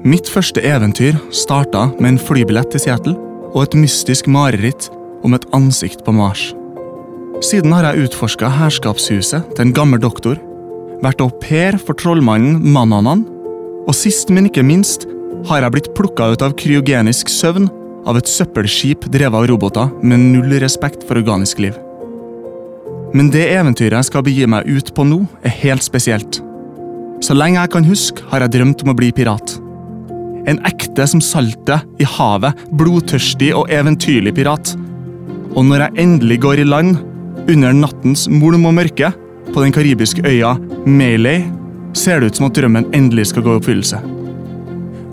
Mitt første eventyr starta med en flybillett til Seattle og et mystisk mareritt om et ansikt på Mars. Siden har jeg utforska herskapshuset til en gammel doktor, vært au pair for trollmannen Mananan, og sist, men ikke minst, har jeg blitt plukka ut av kryogenisk søvn av et søppelskip drevet av roboter med null respekt for organisk liv. Men det eventyret jeg skal begi meg ut på nå, er helt spesielt. Så lenge jeg kan huske, har jeg drømt om å bli pirat. En ekte som saltet i havet, blodtørstig og eventyrlig pirat. Og når jeg endelig går i land, under nattens mulm og mørke, på den karibiske øya Malay, ser det ut som at drømmen endelig skal gå i oppfyllelse.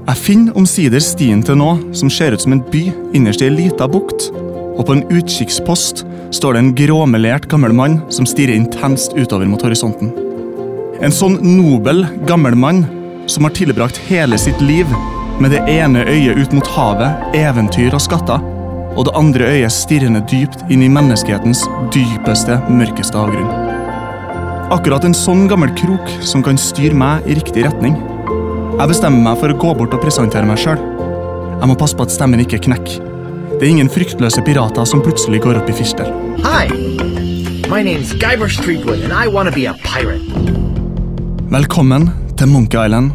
Jeg finner omsider stien til noe som ser ut som en by innerst i ei lita bukt, og på en utkikkspost står det en gråmelert gammel mann som stirrer intenst utover mot horisonten. En sånn nobel, gammel mann som har tilbrakt hele sitt liv med det ene øyet ut mot havet, eventyr og skatter, og det andre øyet stirrende dypt inn i menneskehetens dypeste, mørkeste avgrunn. Akkurat en sånn gammel krok som kan styre meg i riktig retning. Jeg bestemmer meg for å gå bort og presentere meg sjøl. Jeg må passe på at stemmen ikke knekker. Det er ingen fryktløse pirater som plutselig går opp i fistel. Hi, my name's Guyver Streetwood, and I want to be a pirate. Velkommen til Monkey Island.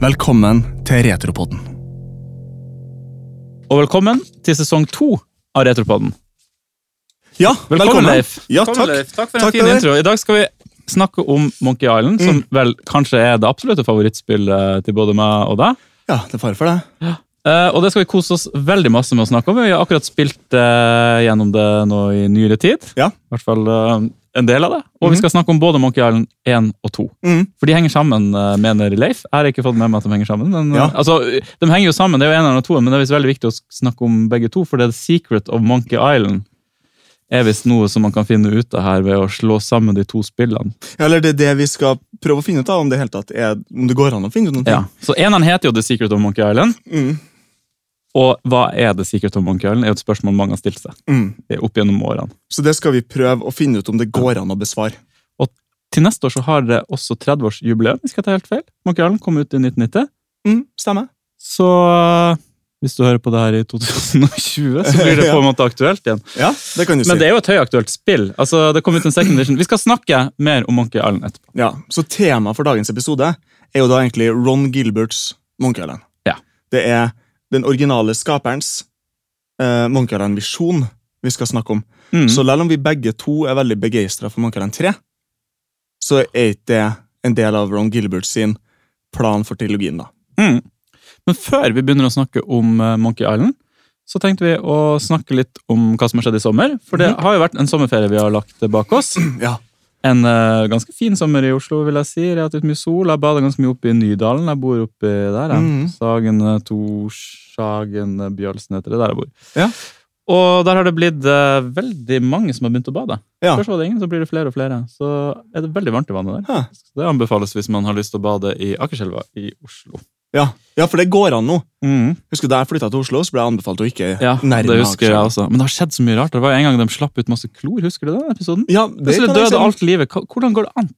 Velkommen til Retropodden. Og velkommen til sesong to av Retropodden. Ja, Velkommen, Leif. Ja, Velkommen, takk. Leif. Takk for en Takk fin intro. I dag skal vi snakke om Monkey Island, som vel kanskje er det absolutte favorittspillet til både meg og deg. Ja, det er fare for det. Eh, og det skal vi kose oss veldig masse med å snakke om. Vi har akkurat spilt uh, gjennom det nå i nyere tid. Ja. I hvert fall eh, en del av det. Og vi skal snakke om både Monkey Island 1 og 2. Mm. For de henger sammen, eh, mener Leif. Jeg har ikke fått med meg at de henger sammen. Men, eh, Ja. altså, de henger jo sammen, det er jo en og to, men det er visst veldig viktig å snakke om begge to, for det er The Secret of Monkey Island er visst noe som man kan finne ut av her ved å slå sammen de to spillene. Ja, eller det er det vi skal prøve å finne ut av, om det, helt tatt er, om det går an å finne ut noe. Ja. Så eneren heter jo The Secret of Monkey Island, Mm. Og hva er det Secret of Monkey Island? er jo et spørsmål mange har stilt seg Mm. opp gjennom årene. Så det skal vi prøve å finne ut om det går an å besvare. Og Til neste år så har det også 30-årsjubileum, hvis jeg tar helt feil. Monkey Island kom ut i 1990. Mm, stemmer. Så øh, hvis du hører på det her i 2020, så blir det på en måte aktuelt igjen. Ja, det kan du si. Men det er jo et høyaktuelt spill. Altså, det kom ut en second edition. Vi skal snakke mer om Monkey Island etterpå. Ja, Så temaet for dagens episode er jo da egentlig Ron Gilberts Monkey Island. Ja. Det er den originale skaperens eh, Monkey Island-visjon vi skal snakke om. Mm. Så selv om vi begge to er veldig begeistra for Island 3, så er ikke det en del av Ron Gilbert sin plan for trilogien. da. Mm. Men før vi begynner å snakke om eh, Monkey Island, så tenkte vi å snakke litt om hva som har skjedd i sommer. For det har jo vært en sommerferie vi har lagt bak oss. Ja. En uh, ganske fin sommer i Oslo, vil jeg si. Relativt mye sol. Jeg bader ganske mye oppe i Nydalen. Jeg bor oppi der. jeg. Mhm. Sagen, eh, Torshagen, eh, Bjølsen heter det der jeg bor. Ja. Og der har det blitt uh, veldig mange som har begynt å bade. Ja. Først var det ingen, så blir det flere og flere. Så er det veldig varmt i vannet der. Ja. Det anbefales hvis man har lyst til å bade i Akerselva i Oslo. Ja. ja, for det går an nå. Mm. Husker Da jeg flytta til Oslo, så ble jeg anbefalt å ikke Ja, nærme det husker jeg også. Men det har skjedd så mye rart. Det var en gang de slapp ut masse klor. Husker du den episoden? Ja, det Plutselig døde si. alt livet. Hvordan går det an?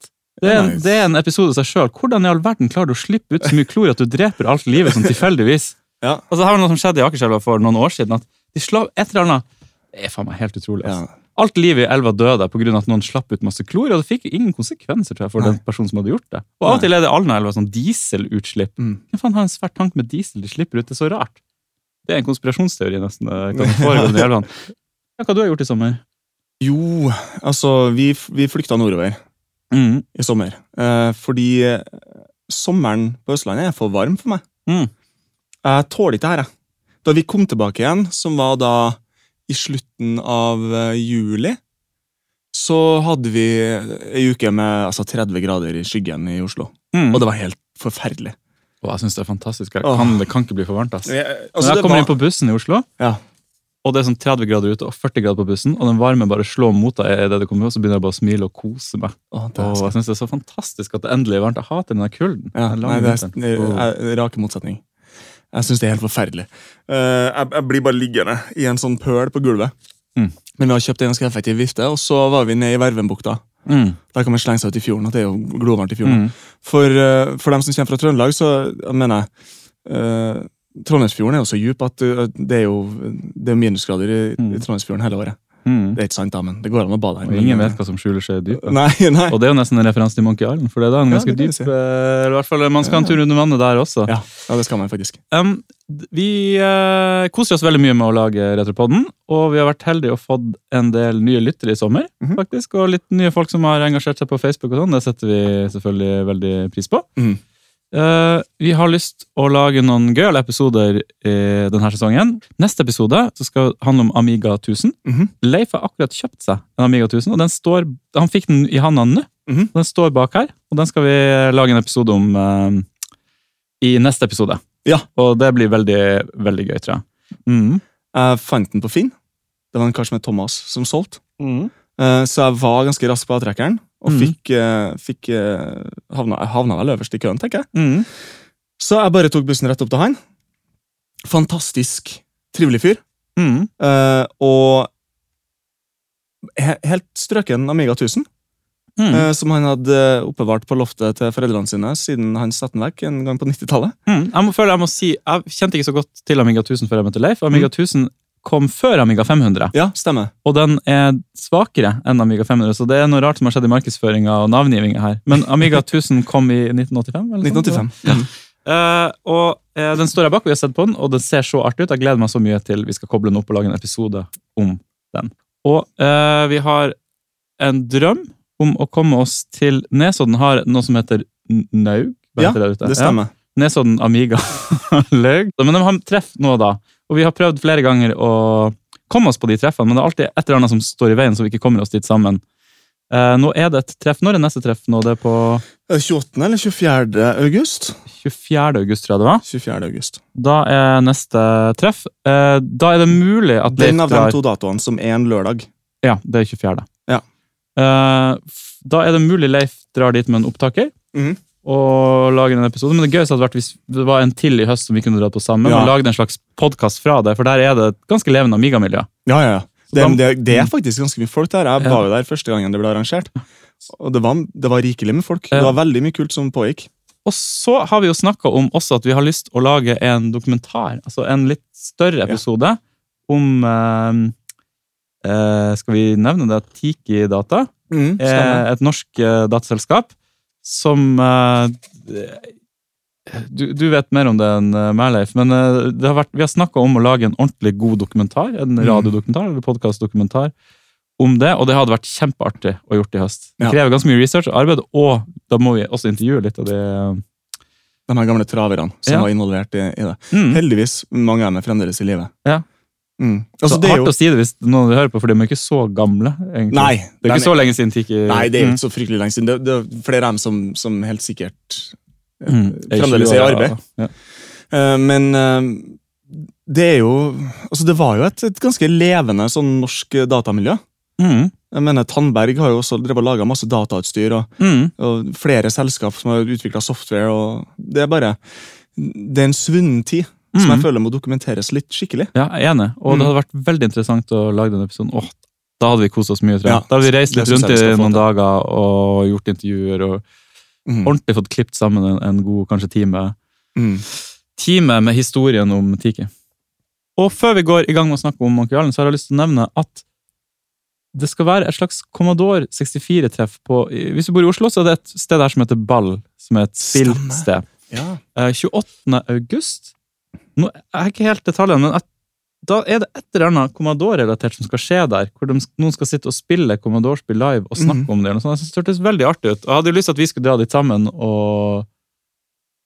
Det er, en, Nice. det er en episode i seg sjøl. Hvordan i all verden klarer du å slippe ut så mye klor at du dreper alt livet sånn tilfeldigvis? Ja. Altså, her var noe som skjedde i Akerselva for noen år siden. At de slapp et eller annet Det er faen meg helt utrolig. Ja. Alt livet i elva døde pga. at noen slapp ut masse klor, og det fikk ingen konsekvenser tror jeg, for Nei. den personen som hadde gjort det. Og av og til er det Alna-elva sånn dieselutslipp. Mm. Hvem faen har en svært tank med diesel de slipper ut? Det er så rart. Det er en konspirasjonsteori, nesten. kan Hva foregår i elvene. Ja, hva du har gjort i sommer? Jo, altså, vi, vi flykta nordover Mm. i sommer. Eh, fordi eh, sommeren på Østlandet er for varm for meg. Mm. Jeg tåler ikke det her, jeg. Da vi kom tilbake igjen, som var da i slutten av eh, juli, så hadde vi ei uke med altså, 30 grader i skyggen i Oslo. Mm. Og det var helt forferdelig. Og jeg synes det er fantastisk. Jeg kan, det kan ikke bli for varmt. ass. Jeg, Når altså, jeg kommer var- inn på bussen i Oslo, ja. og det er sånn 30 grader ute og 40 grader på bussen, og den varme bare slår mot deg, i det det kommer, og så begynner jeg bare å smile og kose meg. Åh, Og jeg synes det er så fantastisk at det endelig er varmt. Jeg hater den der kulden. Ja, Den nei, det er, er, er rake motsetning. Jeg syns det er helt forferdelig. Eh, jeg, jeg blir bare liggende i en sånn pøl på gulvet. Mm. Men vi har kjøpt en ganske effektiv vifte, og så var vi nede i Vervenbukta. Mm. Der kan man slenge seg ut i fjorden. at det er jo glovarmt i fjorden. Mm. For, eh, for dem som kommer fra Trøndelag, så mener jeg eh, Trondheimsfjorden er jo så djup at uh, det er jo det er minusgrader i, Mm. i Trondheimsfjorden hele året. Mm. Det er ikke sant, da, men det går an å bade her. Ingen vet hva som skjuler seg i dypet. Nei, nei. Og det er jo nesten en referanse til Monkey Island, for det er da en ganske ja, dyp si. eh, eller i hvert fall Man skal ha en tur under vannet der også. Ja, ja, det skal man faktisk. Um, vi uh, koser oss veldig mye med å lage Retropodden, og vi har vært heldige og fått en del nye lyttere i sommer. Mhm. faktisk, Og litt nye folk som har engasjert seg på Facebook. og sånn, Det setter vi selvfølgelig veldig pris på. Mhm. Eh, vi har lyst å lage noen gøyale episoder i denne sesongen. Neste episode så skal handle om Amiga 1000. Mhm. Leif har akkurat kjøpt seg en Amiga 1000, og den står, han fikk den i handa nå. Mhm. Den står bak her, og den skal vi lage en episode om uh, i neste episode. Ja. Og det blir veldig, veldig gøy, tror jeg. Mhm. Jeg fant den på Finn. Det var en kar som het Thomas som solgte. Eh, Så jeg var ganske rask på avtrekkeren, og Mhm. fikk, eh, fikk eh, havna, havna vel øverst i køen, tenker jeg. Mm. Så jeg bare tok bussen rett opp til han. Fantastisk trivelig fyr. Mm. Uh, og he helt strøken Amiga 1000, Mhm. eh, som han hadde oppbevart på loftet til foreldrene sine siden han satte den vekk en gang på 90-tallet. Mhm. Jeg må føle jeg må si, jeg kjente ikke så godt til Amiga 1000 før jeg møtte Leif. Amiga 1000 kom før Amiga 500, Ja, stemmer. og den er svakere enn Amiga 500, så det er noe rart som har skjedd i markedsføringa og navngivinga her. Men Amiga 1000 kom i 1985? eller sånt? 1985. Mhm. Eh, og uh, Den står her bak, vi har sett på den, og den ser så artig ut. Jeg gleder meg så mye til vi skal koble den opp og lage en episode om den. Og uh, vi har en drøm om å komme oss til Nesodden har noe som heter Naug. Ja. Det stemmer. Ja, Nesodden Amiga Laug. Men de har treff nå, da. Og vi har prøvd flere ganger å komme oss på de treffene, men det er alltid et eller annet som står i veien, så vi ikke kommer oss dit sammen. Eh, nå er det et treff. Når er neste treff? nå? Det er på Er 28. eller 24. august? 24. august, tror jeg det var. 24. august. Da er neste treff. Eh, da er det mulig at Leif Den av de to datoene som er en lørdag. Ja, det er 24. Ja. Eh, da er det mulig Leif drar dit med en opptaker Mhm. Og lager en episode. Men det gøyeste hadde vært hvis det var en til i høst som vi kunne dratt på sammen. Ja. Og lagde en slags podkast fra det, for der er det et ganske levende Amiga-miljø. Ja, ja. Det, det, det er faktisk ganske mye folk der. Jeg var jo der første gangen det ble arrangert. Og det var, det var rikelig med folk. Det var veldig mye kult som pågikk. Og så har vi jo snakka om også at vi har lyst å lage en dokumentar, altså en litt større episode, om eh, eh, Skal vi nevne det? Tiki Data. Mm, er et norsk eh, dataselskap som eh, du, du vet mer om det enn Merleif, meg, Leif, men eh, det har vært, vi har snakka om å lage en ordentlig god dokumentar, en Mm. radiodokumentar eller podkastdokumentar om det, og det hadde vært kjempeartig å gjort i høst. Det krever ganske mye research og arbeid, og da må vi også intervjue litt av det. De her gamle traverne som Ja. var involvert i, i det. Mm. Heldigvis mange av dem er fremdeles i live. Ja. Mm. Så Altså, det er hardt jo å si det hvis noen vil høre på, for de er ikke så gamle. egentlig. Nei, Det er ikke så lenge siden Tiki Nei, det er ikke Mm. så fryktelig lenge siden. Det, det er flere av dem som, som helt sikkert eh, Mm. fremdeles er i arbeid. Ja. Uh, Men uh, det er jo Altså, det var jo et, et ganske levende sånn norsk datamiljø. Mm. Jeg mener, Tandberg har jo også laga masse datautstyr, og, Mm. og flere selskap som har utvikla software. og Det er bare Det er en svunnen tid som Mm. jeg føler må dokumenteres litt skikkelig. Ja, jeg er enig. Og det Mm. hadde vært veldig interessant å lage den episoden. Åh, da hadde vi kost oss mye, tror jeg. Ja, da hadde vi reist litt rundt i noen dager og gjort intervjuer og Mm. ordentlig fått klippet sammen en, en god kanskje time, Mm. time med historien om Tiki. Og før vi går i gang med å snakke om Island, så har jeg lyst til å nevne at det skal være et slags Commodore 64-treff på Hvis du bor i Oslo, så er det et sted her som heter Ball, som er et spillsted. Ja. Eh, 28. august. Nå jeg er ikke helt detaljene, men at, da er det et eller annet Commodore-relatert som skal skje der. Hvor de, noen skal sitte og spille Commodore-spill live og snakke mm. om det. eller noe sånt. Jeg synes det hørtes veldig artig ut. Jeg hadde jo lyst til at vi skulle dra dit sammen og,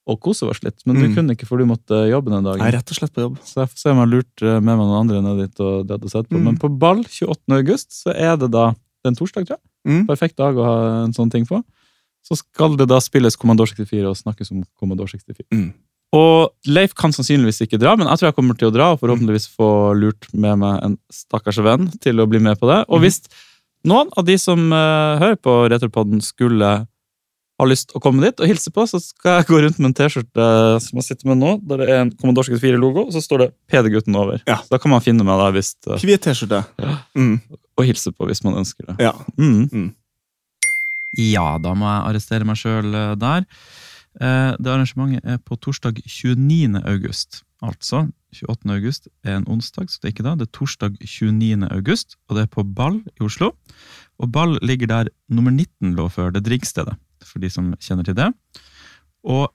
og kose oss litt, men du Mhm. kunne ikke, for du måtte jobbe den dagen. Jeg er rett og slett på jobb. Så jeg får se om jeg har lurt eh, med meg noen andre ned dit og det hadde sett på. Mm. Men på ball 28. august så er det da det er en torsdag, tror jeg. Mm. Perfekt dag å ha en sånn ting på. Så skal det da spilles Commodore 64 og snakkes om Commodore 64. Og Leif kan sannsynligvis ikke dra, men jeg tror jeg kommer til å dra og forhåpentligvis få lurt med meg en stakkars venn til å bli med på det. Og Mhm. hvis noen av de som eh, hører på Retropodden skulle ha lyst å komme dit og hilse på, så skal jeg gå rundt med en T-skjorte som jeg sitter med nå, der det er en Commodore 64-logo, og så står det PD-gutten over. Ja. Da kan man finne meg der hvis, eh, Hvit T-skjorte. Ja. Mm. og hilse på hvis man ønsker det. Ja. Mm. Mm. Ja, da må jeg arrestere meg sjøl der. Eh, Det arrangementet er på torsdag 29. august. Altså 28. august er en onsdag, så det er ikke da. Det er torsdag 29. august, og det er på Ball i Oslo. Og Ball ligger der nummer 19 lå før, det drinkstedet, for de som kjenner til det. Og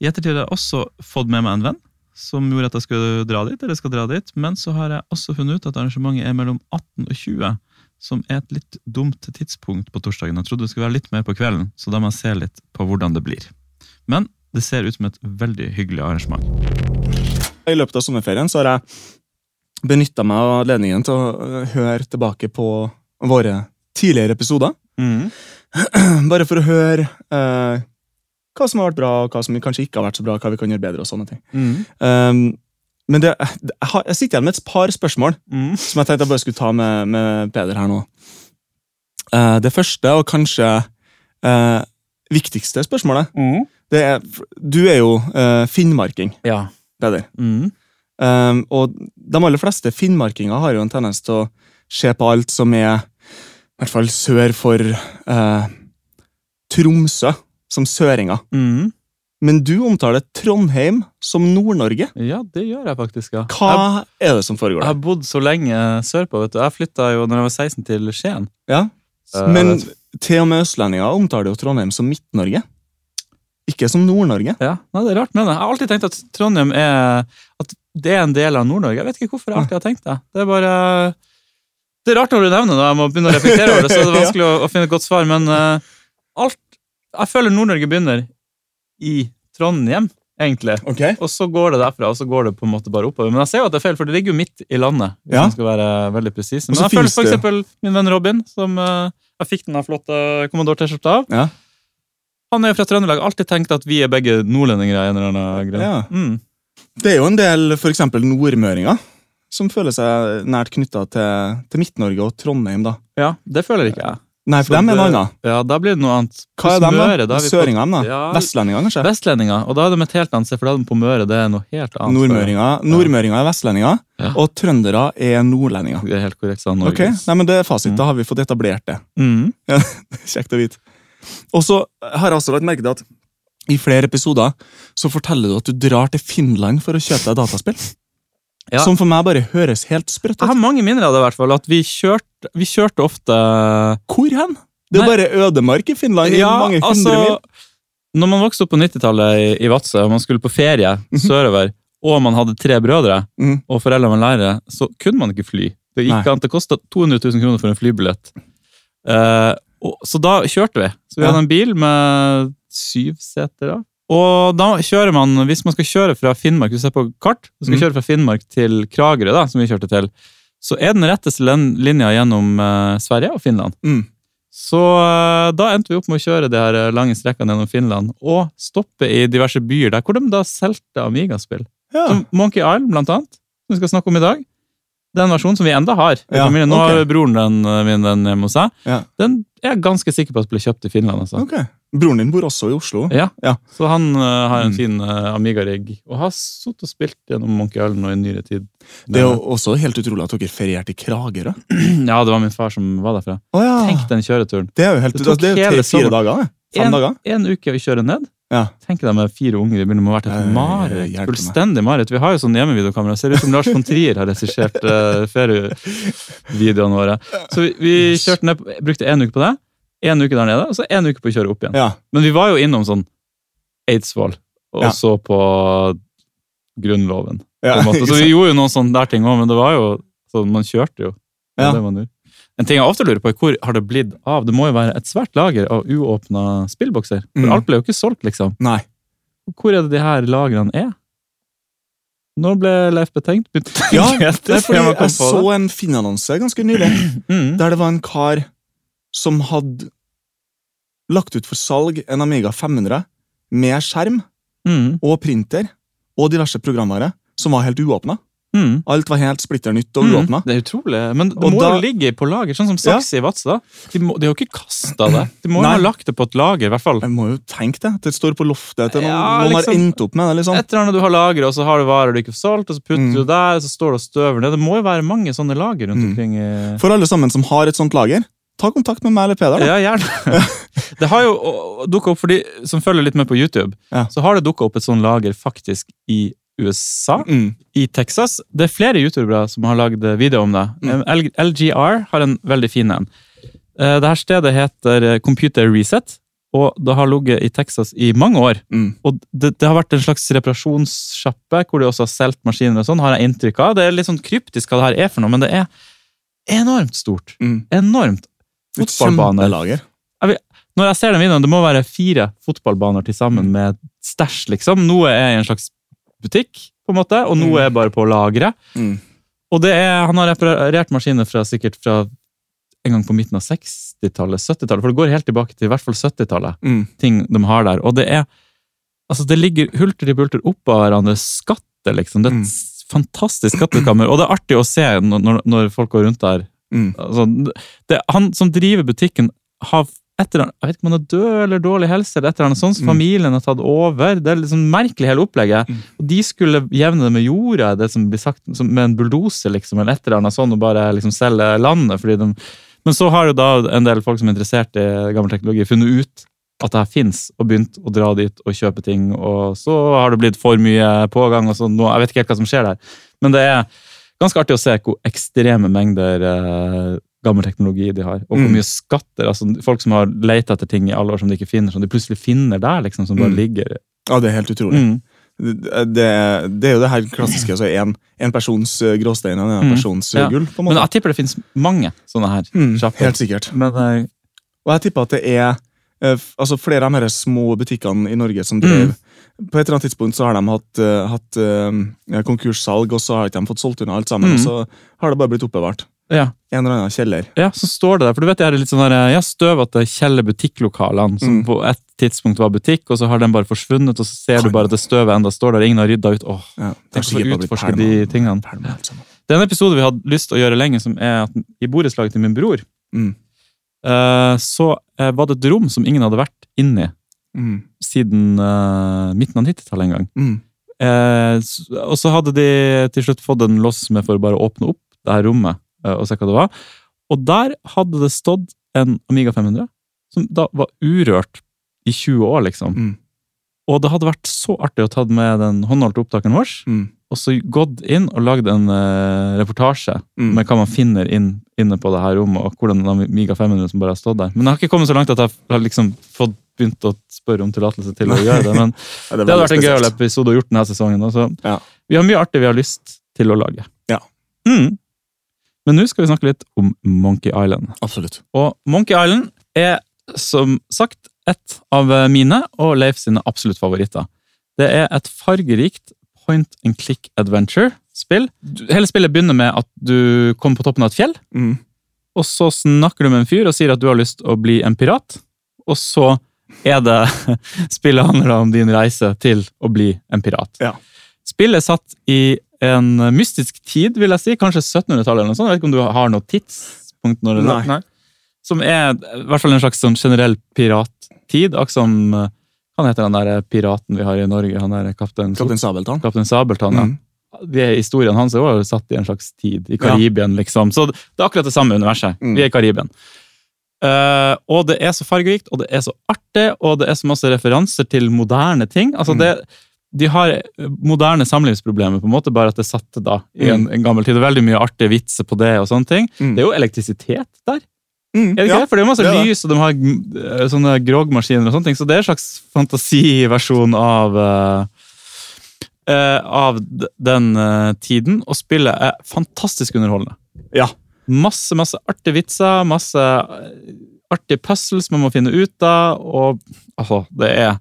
i ettertid har jeg også fått med meg en venn som gjorde at jeg skulle dra dit, eller skal dra dit, men så har jeg også funnet ut at arrangementet er mellom 18 og 20, som er et litt dumt tidspunkt på torsdagen. Jeg trodde det skulle være litt mer på kvelden, så da må jeg se litt på hvordan det blir. Men det ser ut som et veldig hyggelig arrangement. I løpet av sommerferien så har jeg benytta meg av anledningen til å øh, høre tilbake på våre tidligere episoder. Bare for å høre eh, hva som har vært bra, og hva som kanskje ikke har vært så bra, hva vi kan gjøre bedre og sånne ting. Um, men det, jeg, har, jeg sitter igjen med et par spørsmål Mm. som jeg tenkte jeg bare skulle ta med, med Peder her nå. Uh, det første, og kanskje uh, viktigste spørsmålet, det er Du er jo uh, finnmarking, Ja. Peder. Mm. Um, og de aller fleste finnmarkinger har jo en tendens til å se på alt som er i hvert fall sør for uh, Tromsø, som søringer. Mm. Men du omtaler Trondheim som Nord-Norge. Ja, det gjør jeg faktisk, ja. Hva Jeg, er det som foregår jeg har bodd så lenge sørpå, vet du. Jeg flytta jo når jeg var 16 til Skien. Ja? Eh, Men til og med østlendinger omtaler jo Trondheim som Midt-Norge. Ikke som Nord-Norge. Ja, nei, det er rart med det. Jeg har alltid tenkt at Trondheim er At det er en del av Nord-Norge. Jeg vet ikke hvorfor jeg alltid har tenkt det. Det er bare Det er rart når du nevner det, jeg må begynne å reflektere over det, så det er vanskelig å, å finne et godt svar, men uh, alt Jeg føler Nord-Norge begynner i Trondheim, egentlig. Ok. Og så går det derfra, og så går det på en måte bare oppover. Men jeg ser jo at det er feil, for det ligger jo midt i landet. hvis Ja. man skal være veldig presis. Og Men jeg føler for eksempel min venn Robin, som uh, jeg fikk den flotte Commodore-T-skjorta av. Ja. Han er jo fra Trøndelag. Alltid tenkt at vi er begge nordlendinger. av en eller annen grunn. Ja. Mm. Det er jo en del eksempel nordmøringer som føler seg nært knytta til, til Midt-Norge og Trondheim. da. ja, det føler ikke jeg. Nei, for dem er noe annet. Ja, Da blir det noe annet. Hva er dem, Møre, da? er Søringer, da? Ja, Vestlendinger, kanskje? Vestlendinger. Og da er de et helt annet sted, for da er de på Møre. Det er noe helt annet. Nordmøringer, Nordmøringer er vestlendinger, Ja. og trøndere er nordlendinger. Det er helt korrekt. Sa Ok, Nei, men Det er fasit. Mm. Da har vi fått etablert det. Mm. Kjekt å vite. Og så har jeg også lagt merke til at i flere episoder så forteller du at du drar til Finland for å kjøpe deg dataspill. Ja. Som for meg bare høres helt sprøtt Jeg har ut. mange minner av det, i hvert fall. At vi kjørte, vi kjørte ofte Hvor hen? Det er Nei. bare ødemark i Finland. i mange hundre altså, mil. Når man vokste opp på 90-tallet i, i Vadsø, og man skulle på ferie sørover, og man hadde tre brødre, mm. og foreldrene var lærere, så kunne man ikke fly. Det gikk Nei. an, det kosta 200 000 kroner for en flybillett. Eh, og, så da kjørte vi. Så vi hadde en bil med syv seter. da. Og da kjører man, hvis man skal kjøre fra Finnmark, du ser på kart, du skal Mhm. kjøre fra Finnmark til Kragerø, da, som vi kjørte til, så er den retteste linja gjennom uh, Sverige og Finland. Mm. Så eh, da endte vi opp med å kjøre de her eh, lange strekkene gjennom Finland, og stoppe i diverse byer der, hvor de da solgte Amiga-spill. Ja. Som Monkey Island, blant annet, som vi skal snakke om i dag. Den versjonen som vi enda har. Ja, familien. Nå har broren den, eh, min den hjemme hos seg. Ja. Den er jeg ganske sikker på at ble kjøpt i Finland. altså. Okay. Broren din bor også i Oslo. Ja. Ja. Så han uh, har en Mm. fin uh, Amiga-rigg, og har sittet og spilt gjennom Monkey Island nå i nyere tid. Det er jo også helt utrolig at dere ferierte i Kragerø. Ja, det var min far som var derfra. Oh, ja. Tenk den kjøreturen. Det er jo helt Det tok det er jo hele tre-fire dager. det. Fem En, dager. en uke å kjøre ned. Ja. Tenk deg med fire unger i begynner må å vært Ja, et mareritt. Fullstendig mareritt. Vi har jo sånn hjemmevideokamera. Ser ut som Lars von Trier har regissert uh, ferievideoene våre. Så vi, vi kjørte ned, brukte en uke på det, en uke der nede, og så en uke på å kjøre opp igjen. Ja. Men vi var jo innom sånn Eidsvoll, og Ja. så på Grunnloven. På Ja. Så vi gjorde jo noen sånne der ting òg, men det var jo så man kjørte jo. Det Ja. det man gjorde. En ting jeg ofte lurer på, er hvor har det blitt av? Det må jo være et svært lager av uåpna spillbokser. For Mm. alt ble jo ikke solgt, liksom. Nei. Hvor er det de her lagrene er? Når ble Leif betenkt? Ja, det er fordi jeg, jeg så en Finn-annonse ganske nylig. Mm. der det var en kar som hadde lagt ut for salg en Amiga 500 med skjerm Mm. og printer og diverse programvare som var helt uåpna. Mm. Alt var helt splitter nytt og Mm. Det er utrolig. Men det Og må da- ligge på lager, sånn som Ja. Saks i Vadsø. De, må- de har jo ikke kasta det. De må jo ha lagt det på et lager, i hvert fall. Jeg må jo tenke det. Det står på loftet til noen, Ja, noen har liksom. endt opp med det. liksom. Et eller annet du har lagret, og så har du varer du ikke har solgt, og så putter Mm. du der, så står det og støver ned. Det må jo være mange sånne lager rundt Mm. omkring. i... For alle sammen som har et sånt lager, ta kontakt med meg eller Peder. da. Ja, gjerne. Det har jo dukka opp, for de som følger litt med på YouTube, Ja. så har det dukka opp et sånt lager faktisk i USA, Mm. i Texas. Det er flere youtubere som har lagd video om det. Mm. LGR har en veldig fin en. Eh, Dette stedet heter eh, Computer Reset, og det har ligget i Texas i mange år. Mm. Og det, det har vært en slags reparasjonssjappe hvor de også har solgt maskiner og sånn, har jeg inntrykk av. Det er litt sånn kryptisk hva det her er for noe, men det er enormt stort. Mm. Enormt. Fotballbaner. Jeg vil, Når jeg ser den videoen, det må være fire fotballbaner til sammen med stæsj, liksom. Noe er i en slags butikk, på en måte, og noe Mm. er bare på lageret. Mm. Og det er, han har reparert maskiner fra sikkert fra en gang på midten av 60-tallet, 70-tallet, for det går helt tilbake til i hvert fall 70-tallet, Mm. ting de har der. Og det er, altså det ligger hulter i bulter oppå hverandre, skatter liksom. Det er et Mm. fantastisk skattekammer, og det er artig å se når- når folk går rundt der. Mm. Altså, det, han som driver butikken, har etter, jeg vet ikke om han er død eller dårlig helse, eller et eller er sånn som Mm. familien har tatt over. Det er liksom merkelig hele opplegget. Mm. Og de skulle jevne det med jorda, det som blir sagt, med en bulldoser, liksom, eller et eller annet sånt, og bare liksom selge landet. fordi de men så har jo da en del folk som er interessert i gammel teknologi, funnet ut at det her fins, og begynt å dra dit og kjøpe ting. Og så har det blitt for mye pågang. og sånn. Jeg vet ikke helt hva som skjer der. Men det er ganske artig å se hvor ekstreme mengder eh, gammel teknologi de har. Og hvor Mm. mye skatter. altså Folk som har lett etter ting i alle år som de ikke finner, som de plutselig finner der, liksom, som bare Mm. ligger. Ja, det er helt utrolig. Mm. Det, det, er jo det her klassiske. altså En, en persons eh, gråstein og en Mm. persons Ja. eh, gull. på en Men jeg tipper det finnes mange sånne her. Mm, helt sikkert. Men eh, Og jeg tipper at det er altså flere av de her små butikkene i Norge som drev Mm. På et eller annet tidspunkt så har de hatt, hatt uh, konkurssalg, og så har ikke de fått solgt unna alt sammen. Mm. Og så har det bare blitt oppbevart. Ja. En eller annen kjeller. Ja, så står det der. For du vet, det er litt sånn der, ja, støvete kjellerbutikklokalene som Mm. på et tidspunkt var butikk, og så har den bare forsvunnet, og så ser du bare at det støvet enda står der, ingen har rydda ut. Åh, Ja, Tenk å utforske de tingene. alt. Det er en episode vi hadde lyst til å gjøre lenge, som er at i borettslaget til min bror, Mm. uh, så uh, var det et rom som ingen hadde vært inni Mm. siden uh, midten av 90-tallet en gang. Mm. Eh, og så hadde de til slutt fått en lås med for å bare åpne opp det her rommet eh, og se hva det var. Og der hadde det stått en Amiga 500, som da var urørt i 20 år, liksom. Mm. Og det hadde vært så artig å ta med den håndholdte opptakeren vår, Mm. og så gått inn og lagd en uh, reportasje Mm. med hva man finner inn, inne på det her rommet, og hvordan den Amiga 500 som bare har stått der. Men jeg har ikke kommet så langt at jeg har liksom fått begynt å spørre om tillatelse til å gjøre det. men Ja, det hadde veldig vært en gøyal episode å gjort denne sesongen. Så Ja. Vi har mye artig vi har lyst til å lage. Ja. Mm. Men nå skal vi snakke litt om Monkey Island. Absolutt. Og Monkey Island er som sagt et av mine og Leif sine absolutt favoritter. Det er et fargerikt point and click adventure-spill. Hele spillet begynner med at du kommer på toppen av et fjell, Mm. og så snakker du med en fyr og sier at du har lyst til å bli en pirat. Og så er det Spillet handler om din reise til å bli en pirat. Ja. Spillet er satt i en mystisk tid, vil jeg si. Kanskje 1700-tallet eller noe sånt. Jeg vet ikke om du har noe tidspunkt når det Nei. Som er i hvert fall en slags sånn generell pirattid. Akkurat som eh, Hva heter den der piraten vi har i Norge? Han der kaptein, Kaptein Sabeltann. kaptein Sabeltann. ja Mm. er, historien hans er også satt i en slags tid, i Karibien, liksom. Så det er akkurat det samme universet. Mm. Vi er i Karibien. Uh, og det er så fargerikt, og det er så artig, og det er så masse referanser til moderne ting. Altså Mm. det, de har moderne samlivsproblemer, på en måte, bare at det satte da i en, en gammel tid. Det er veldig mye artige vitser på det. og sånne ting. Mm. Det er jo elektrisitet der. Mm. Er det ikke ja. det? For det er masse det er lys, og de har eh, sånne grogmaskiner og sånne ting. Så det er en slags fantasiversjon av uh, uh, av den uh, tiden. Og spillet er fantastisk underholdende. Ja. Masse, masse artige vitser, masse eh, artige puzzles man må finne ut av, og altså, det er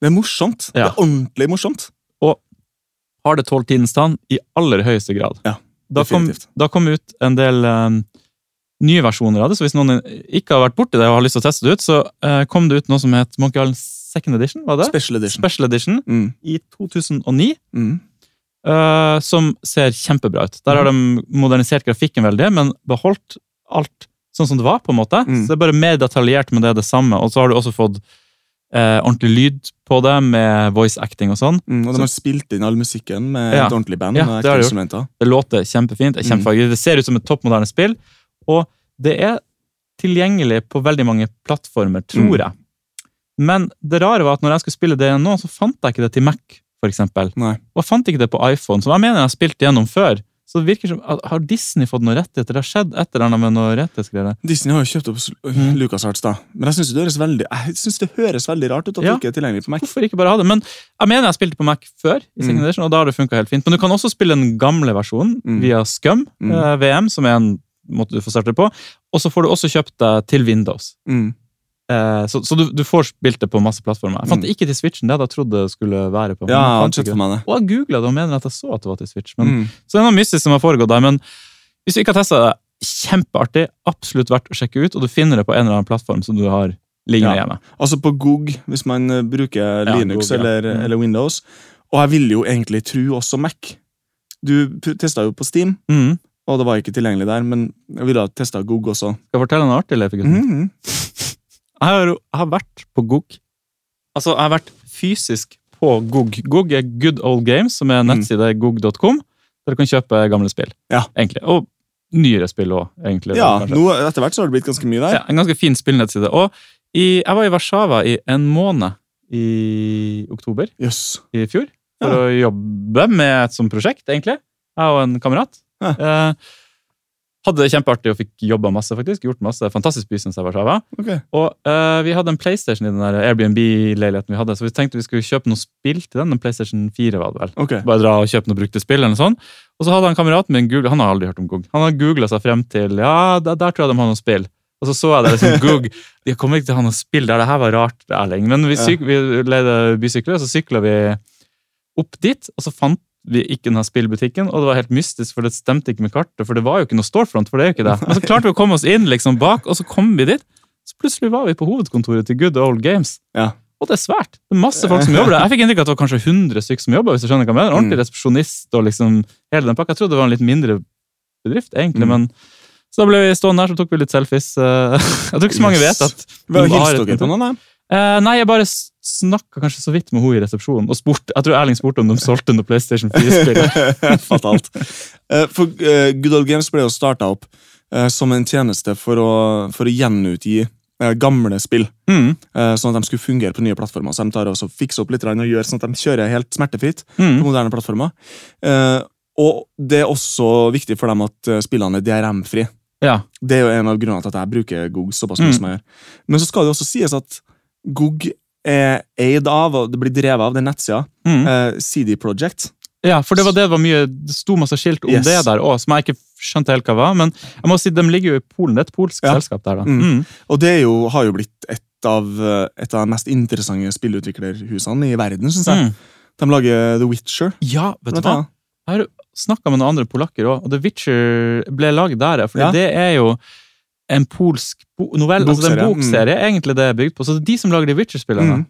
Det er morsomt. Ja. Det er ordentlig morsomt. Og Har det tålt tidens tann? I aller høyeste grad. Ja, da kom, definitivt. da kom ut en del um, nye versjoner av det, så hvis noen ikke har vært borti det og har lyst til å teste det ut, så uh, kom det ut noe som het Monkey Island Second Edition, var det? Special edition. Special Edition Mm. i 2009, Mm. Uh, som ser kjempebra ut. Der har de modernisert grafikken veldig, men beholdt alt sånn som det var, på en måte. Mm. Så det er bare mer detaljert, men det er det samme. Og så har du også fått eh, ordentlig lyd på det, med voice acting og sånn. Mm. Og de har spilt inn all musikken med Ja. et ordentlig band. Ja, med det har de Det låter kjempefint. Det, Mm. det ser ut som et toppmoderne spill, og det er tilgjengelig på veldig mange plattformer, tror Mm. jeg. Men det rare var at når jeg skulle spille det igjen nå, så fant jeg ikke det til Mac, for eksempel. Nei. Og jeg fant ikke det på iPhone, som jeg mener jeg har spilt gjennom før. Så det virker som, Har Disney fått noen rettigheter? Det har skjedd et eller annet med noe rettighetsgreier. Disney har jo kjøpt opp Mm. LucasArts, da. Men jeg syns det, veldig- jeg synes det høres veldig rart ut at Ja. det ikke er tilgjengelig på Mac. Hvorfor ikke bare ha det? Men jeg mener jeg spilte på Mac før, i Mm. og da har det funka helt fint. Men du kan også spille den gamle versjonen Mm. via Scum Mm. eh, VM, som er en måte du får starte på. Og så får du også kjøpt deg til Windows. Mm. Eh, så så du, du får spilt det på masse plattformer. Jeg fant Mm. det ikke til Switchen, det hadde jeg trodd det skulle være på. Ja, jeg fant ikke meg det. Og jeg googla det og mener at jeg så at det var til Switch. Men, Mm. Så det er noe mystisk som har foregått der. Men hvis du ikke har testa det, kjempeartig. Absolutt verdt å sjekke ut, og du finner det på en eller annen plattform som du har liggende Ja. hjemme. Altså på GOG, hvis man eh, bruker Ja, Linux GOG, ja. eller, Mm. eller Windows. Og jeg vil jo egentlig tro også Mac. Du testa jo på Steam, Mm. og det var ikke tilgjengelig der, men jeg ville ha testa GOG også. Skal jeg fortelle noe artig, Leif? gutten? Mhm. Jeg har, jeg har vært på GOG. Altså, jeg har vært fysisk på GOG. GOG er Good Old Games, som er en Mm. nettside gog.com, der du kan kjøpe gamle spill. Ja. Egentlig. Og nyere spill òg, egentlig. Ja, nå, etter hvert så har det blitt ganske mye der. Ja, en ganske fin spillnettside. Og i, jeg var i Warszawa i en måned i oktober yes. i fjor for Ja. å jobbe med et sånt prosjekt, egentlig. Jeg og en kamerat. Ja. Eh, hadde det kjempeartig og fikk jobba masse, faktisk. Gjort masse. Fantastisk by, synes jeg, Warszawa. Okay. Og uh, vi hadde en PlayStation i den Airbnb-leiligheten vi hadde, så vi tenkte vi skulle kjøpe noe spill til den. En PlayStation 4 var det vel. Okay. Bare dra og kjøpe noe brukte spill eller noe sånt. Og så hadde han kameraten min Google, han har aldri hørt om GOG. Han har googla seg frem til ja, der, der tror jeg de har noe spill. Og så så jeg det liksom GOG. De kommer ikke til å ha noe spill der. Det her var rart, Erling. Men vi, syk, vi leide bysykler, og så sykla vi opp dit, og så fant vi ikke i denne spillbutikken, og det var helt mystisk, for det stemte ikke med kartet, for det var jo ikke noe storefront, for det er jo ikke det. Men så klarte vi å komme oss inn liksom bak, og så kom vi dit. Så plutselig var vi på hovedkontoret til Good Old Games. Ja. Og det er svært. Det er masse folk som jobber der. Jeg fikk inntrykk av at det var kanskje 100 stykker som jobber, hvis du skjønner hva jeg mener. Ordentlig Mm. resepsjonist og liksom hele den pakka. Jeg trodde det var en litt mindre bedrift, egentlig, Mm. men så da ble vi stående der, så tok vi litt selfies. Jeg tror ikke så mange vet at Hilste dere på noen? da? Eh, nei, jeg bare snakka kanskje så vidt med henne i resepsjonen. Og spurte, jeg tror Erling spurte om de solgte noe PlayStation 4-spill. Fatalt. Eh, For eh, Good Old Games ble jo starta opp eh, som en tjeneste for å, for å gjenutgi gamle spill. Mm, Sånn at de skulle fungere på nye plattformer. Så de tar også fikser opp litt og gjør sånn at de kjører helt smertefritt på mm, moderne plattformer. Og det er også viktig for dem at spillene er DRM-fri. ja. Det er jo en av grunnene til at jeg bruker GOG såpass mye Mm. som jeg gjør. Men så skal det også sies at GOG er eid av, og det blir drevet av den nettsida, Mm. eh, CD Project. Ja, for det var det det var mye Det sto masse skilt om Yes. det der òg, som jeg ikke skjønte helt hva var. Men jeg må si, de ligger jo i Polen. Det er et polsk Ja. selskap der, da. Mm. Mm. Og det jo, har jo blitt et av, eh, et av de mest interessante spillutviklerhusene i verden, syns jeg. Mm. De lager The Witcher. Ja, vet du hva? Jeg har snakka med noen andre polakker òg, og The Witcher ble lagd der. for Ja. det er jo en polsk novell, altså det er en Bokserie, mm. egentlig det er bygd på. Så de som lager de Witcher-spillene.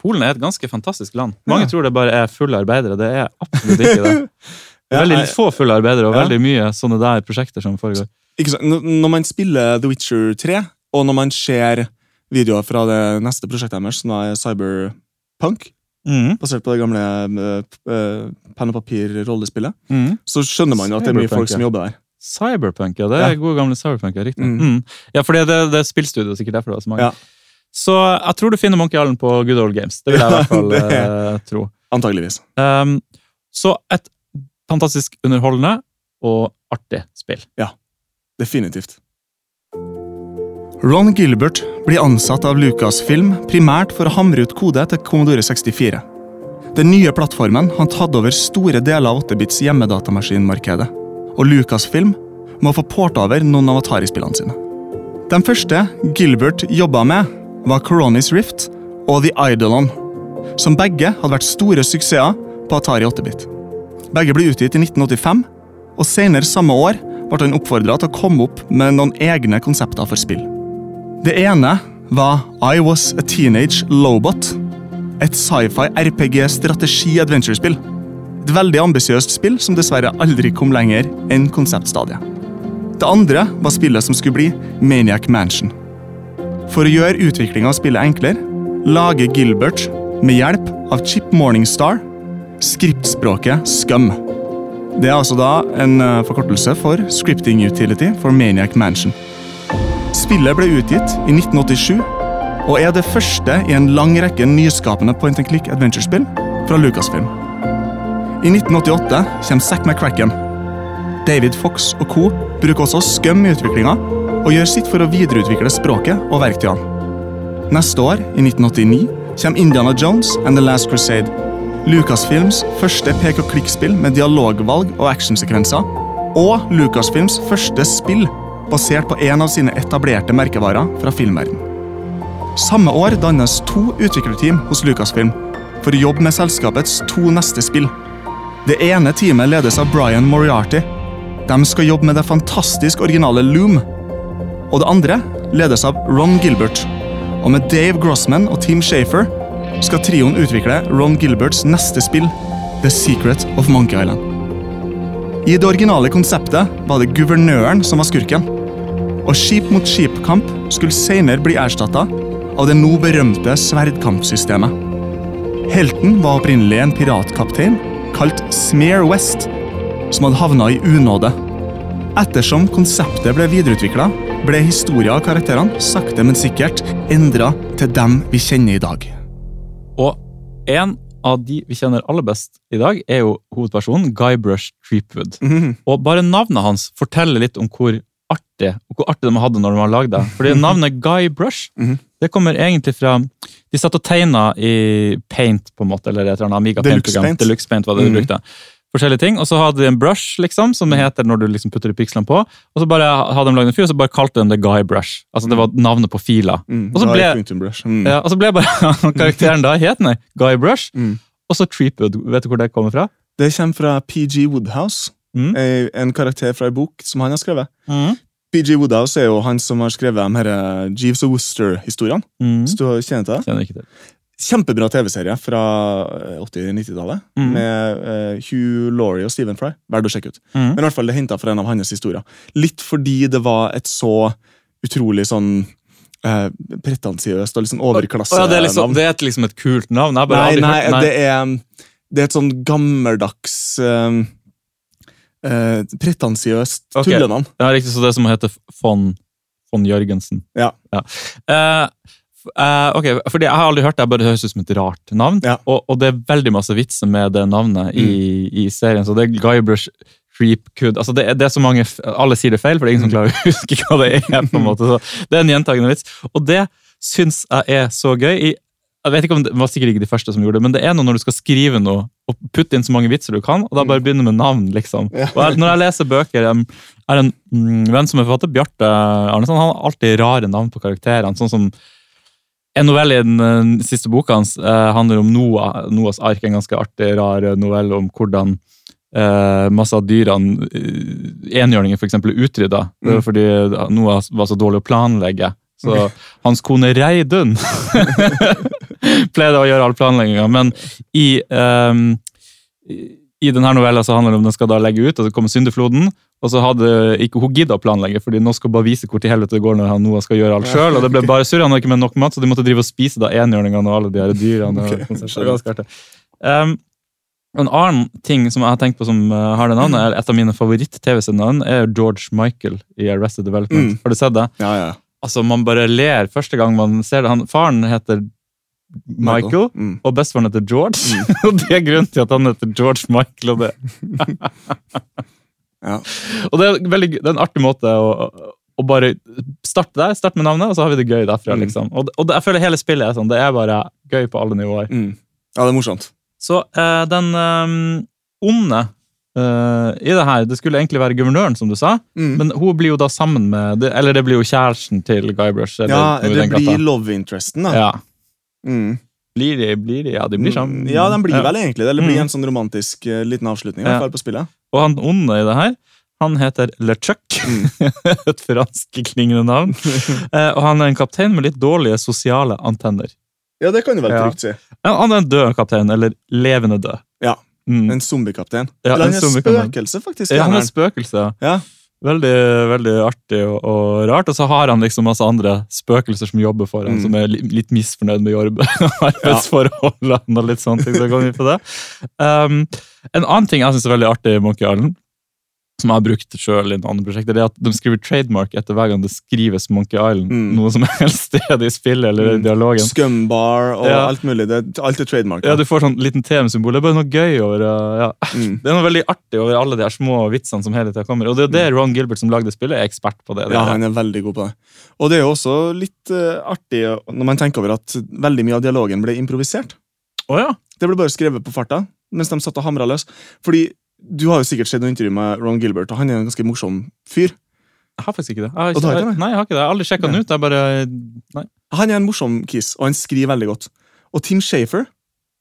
Polen er et ganske fantastisk land. Mange Ja. tror det bare er fulle arbeidere. Det er absolutt ikke det. Det er veldig Ja, få fulle arbeidere, og Ja. veldig mye sånne der prosjekter som foregår. Når man spiller The Witcher 3, og når man ser videoer fra det neste prosjektet deres, som er Cyberpunk, Mm. basert på det gamle uh, penn og papir-rollespillet, Mm. så skjønner man jo at det er mye folk som jobber der. Cyberpunk, ja. Det er Ja. gode gamle Cyberpunk, ja. Riktig. Mm. Mm. Ja, for det, det, er spillstudio, sikkert derfor det var så mange. Ja. Så jeg tror du finner Monkey Island på Good Old Games. Det vil jeg i hvert fall eh, tro. Antageligvis. Um, så et fantastisk underholdende og artig spill. Ja. Definitivt. Ron Gilbert blir ansatt av Lucasfilm primært for å hamre ut kode til Commodore 64. Den nye plattformen har tatt over store deler av 8-bits hjemmedatamaskinmarkedet, og Lucasfilm med å få porta over noen av Atari-spillene sine. De første Gilbert jobba med, var Coronis Rift og The Eidolon, som begge hadde vært store suksesser på Atari 8-bit. Begge ble utgitt i 1985, og senere samme år ble han oppfordra til å komme opp med noen egne konsepter for spill. Det ene var I Was A Teenage Lobot. Et sci-fi RPG-strategi-adventure-spill. Et veldig ambisiøst spill som dessverre aldri kom lenger enn konseptstadiet. Det andre var spillet som skulle bli Maniac Mansion. For å gjøre utviklinga av spillet enklere, lager Gilbert, med hjelp av Chip Morningstar, skriptspråket Scum. Det er altså da en eh, forkortelse for Scripting Utility for Maniac Mansion. Spillet ble utgitt i 1987 og er det første i en lang rekke nyskapende point and click adventure-spill fra Lucasfilm. I 1988 kommer Zack McCracken. David Fox og co. bruker også Scum i utviklinga og gjør sitt for å videreutvikle språket og verktøyene. Neste år, i 1989, kommer Indiana Jones and The Last Crusade. Lucasfilms første pek-og-klikk-spill med dialogvalg og actionsekvenser. Og Lucasfilms første spill basert på en av sine etablerte merkevarer fra filmverden. Samme år dannes to utviklerteam hos Lucasfilm for å jobbe med selskapets to neste spill. Det ene teamet ledes av Brian Moriarty. De skal jobbe med det fantastisk originale Loom. Og det andre ledes av Ron Gilbert. Og med Dave Grossman og Tim Shafer skal trioen utvikle Ron Gilberts neste spill, The Secret of Monkey Island. I det originale konseptet var det guvernøren som var skurken. Og skip mot skip-kamp skulle senere bli erstatta av det nå berømte sverdkampsystemet. Helten var opprinnelig en piratkaptein kalt Smear West, som hadde havna i unåde. Ettersom konseptet ble videreutvikla, ble historien av karakterene sakte, men sikkert endra til dem vi kjenner i dag. Og en av de vi kjenner aller best i dag, er jo hovedpersonen Guybrush Treepwood. Og bare navnet hans forteller litt om hvor artig og hvor artig de hadde når de har lagd det. Fordi navnet Guybrush Mhm. Det kommer egentlig fra De satt og tegna i Paint, på en måte, eller et eller annet Amiga Paint-program. Deluxe Paint var det de Mhm. brukte. Forskjellige ting, Og så hadde de en brush, liksom, som det heter når du liksom putter de pikslene på. Og så bare hadde de lagd en fyr, og så bare kalte de det Guy Brush. Altså det var navnet på fila. Mm, Og så ble- Mm. Ja, og så ble bare karakteren da het den Guybrush. Mm. Og så Treepwood. Vet du hvor det kommer fra? Det kommer fra PG Woodhouse, Mm. en karakter fra ei bok som han har skrevet. PG Woodhouse er jo han som har skrevet de her eh, Jeeves og Worcester-historiene. Mm. Hvis du kjenner til det? Kjenner ikke til. Kjempebra TV-serie fra eh, 80-90-tallet. Mm. Med uh, Hugh Laurie og Stephen Fry. Verdt å sjekke ut. Mm. Men i hvert fall det henta fra en av hans historier. Litt fordi det var et så utrolig sånn uh, pretensiøst og liksom overklassenavn. ja, det, er liksom, det er liksom et kult navn. Nei, nei, nei. det er, det er et sånn gammeldags uh, pretensiøst okay. tullenavn. Ja, riktig, så det som heter von, von Jørgensen. Ja. Eh, f- eh, ok, fordi Jeg har aldri hørt det, jeg bare høres ut som et rart navn. Ja. Mm. Og, og det er veldig masse vitser med det navnet i, i serien. Så det er Guybrush Treepwood altså det, det er så mange, Alle sier det feil, for det er ingen som klarer å huske hva det er. på en måte, så Det er en gjentagende vits. Og det syns jeg er så gøy. I, jeg vet ikke om Det var sikkert ikke de første som gjorde det, men det er noe når du skal skrive noe og putte inn så mange vitser du kan, og da bare begynne med navn. liksom. Og jeg, når jeg leser bøker Jeg er en mm, venn som er forfatter, Bjarte Arneson. Han har alltid rare navn på karakterene. sånn som en novelle i den eh, siste boka hans eh, handler om Noah. Noahs ark, en ganske artig, rar eh, novelle om hvordan eh, masse av dyrene, uh, enhjørninger f.eks., er utrydda. Mm. fordi Noah var så dårlig å planlegge. Så hans kone Reidun pleide å gjøre all planlegginga, men i um, i- denne novella så handler det om den skal da legge ut, og så kommer syndefloden. Og så hadde ikke hun gidda å planlegge, fordi nå skal hun bare vise hvor til helvete det går når han Noah skal gjøre alt sjøl. Og det ble bare surr, han hadde ikke med nok mat, så de måtte drive og spise da enhjørningene og alle de her dyrene. Okay. Um, en annen ting som jeg har tenkt på som uh, har det navnet, er et av mine favoritt-TV-sendenavn, er George Michael i Arrested Development. Mm. Har du sett det? Ja, ja. Altså, Man bare ler første gang man ser det. Han, faren heter Michael, Mm. og bestefaren heter George. og det er grunnen til at han heter George Michael. Og det, Ja. og det er, veldig, det er en artig måte å, å bare starte der. Starte med navnet, og så har vi det gøy derfra. Mm. liksom. Og, og det, jeg føler hele spillet er sånn. Det er bare gøy på alle nivåer. Mm. ja, det er morsomt. Så eh, den eh, onde Uh, i det her, det skulle egentlig være guvernøren, som du sa. Mm. Men hun blir jo da sammen med Eller det blir jo kjæresten til Guybrush. eller ja, det blir love interesten, da. Ja. Mm. Blir de, blir de? Ja, de blir sammen. Ja, de blir vel egentlig det. Eller blir Mm. en sånn romantisk eh, liten avslutning Ja. på spillet. Og han onde i det her, han heter LeChuck. Mm. Et franskklingende navn. Eh, og han er en kaptein med litt dårlige sosiale antenner. Ja, det kan du vel Ja. trygt si. Han er en død kaptein, eller levende død. Ja. Mm. En zombiekaptein. Ja, Eller en en spøkelse, faktisk. Ja, han er en spøkelse. Ja. Veldig, veldig artig og, og rart. Og så har han liksom masse andre spøkelser som jobber for ham, Mm. som er li, litt misfornøyd med jobb, arbeidsforholdene og litt sånne ting. Så går vi på det. Um, en annen ting jeg syns er veldig artig i Monkey Island, som jeg har brukt sjøl i andre prosjekter, det er at de skriver trademark etter hver gang det skrives Monkey Island. Mm. Noe som helst sted i spillet eller Mm. dialogen. Scumbar og Ja. alt mulig. Det, er alltid trademark. Ja, Du får sånn liten TM-symbol. Det er bare noe gøy over uh, ja. Mm. Det er noe veldig artig over alle de her små vitsene som hele tida kommer. Og det er det Ron Gilbert som lagde spillet, er ekspert på det. det Ja, han er veldig god på det. Og det er jo også litt uh, artig når man tenker over at veldig mye av dialogen ble improvisert. Oh, ja. Det ble bare skrevet på farta mens de satt og hamra løs. Fordi du har jo sikkert sett noen intervju med Ron Gilbert, og han er en ganske morsom fyr. Jeg har faktisk ikke det. Jeg har ikke, det? nei, jeg har ikke det. Jeg har aldri sjekka den ut. Jeg bare Nei. Han er en morsom kis, og han skriver veldig godt. Og Tim Shafer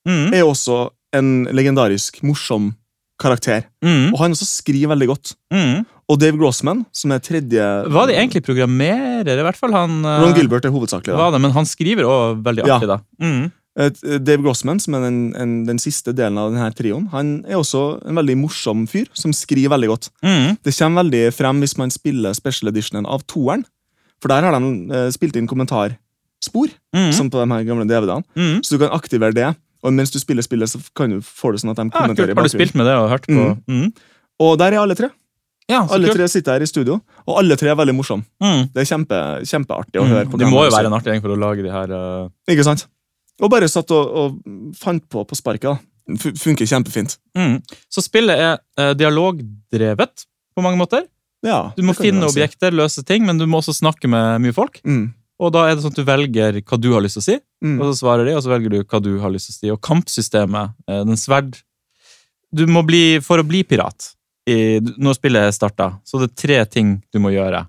Mm. er også en legendarisk morsom karakter. Mm. Og han også skriver veldig godt. Mm. Og Dave Grossman, som er tredje Var de egentlig programmerer? I hvert fall han uh, Ron Gilbert er hovedsakelig. da. var det, men han skriver òg veldig Ja. da. Mm. Eh, Dave Grossman, som er den, en, den siste delen av denne trioen, han er også en veldig morsom fyr, som skriver veldig godt. Mm. Det kommer veldig frem hvis man spiller special editionen av toeren. For der har de eh, spilt inn kommentarspor, Mm. som på de her gamle DVD-ene. Mm. Så du kan aktivere det, og mens du spiller spillet, så kan du, få det sånn at de Ja, kommenterer Ja, Har du spilt med det og hørt på? Mm. Og der er alle tre. Ja, Alle kult. tre sitter her i studio, og alle tre er veldig morsomme. Mm. Det er kjempe, kjempeartig å høre. Mm. på Det må jo være en artig gjeng for å lage de her uh... Ikke sant? Og bare satt og, og fant på på sparket. da. Funker kjempefint. mm. Så spillet er eh, dialogdrevet på mange måter. Ja, Du må finne objekter, løse ting, men du må også snakke med mye folk. Mm. Og da er det sånn at du velger hva du har lyst til å si, Mm. og så svarer de, og så velger du hva du har lyst til å si. Og kampsystemet, eh, den sverd Du må bli For å bli pirat i, når spillet starter, så det er tre ting du må gjøre.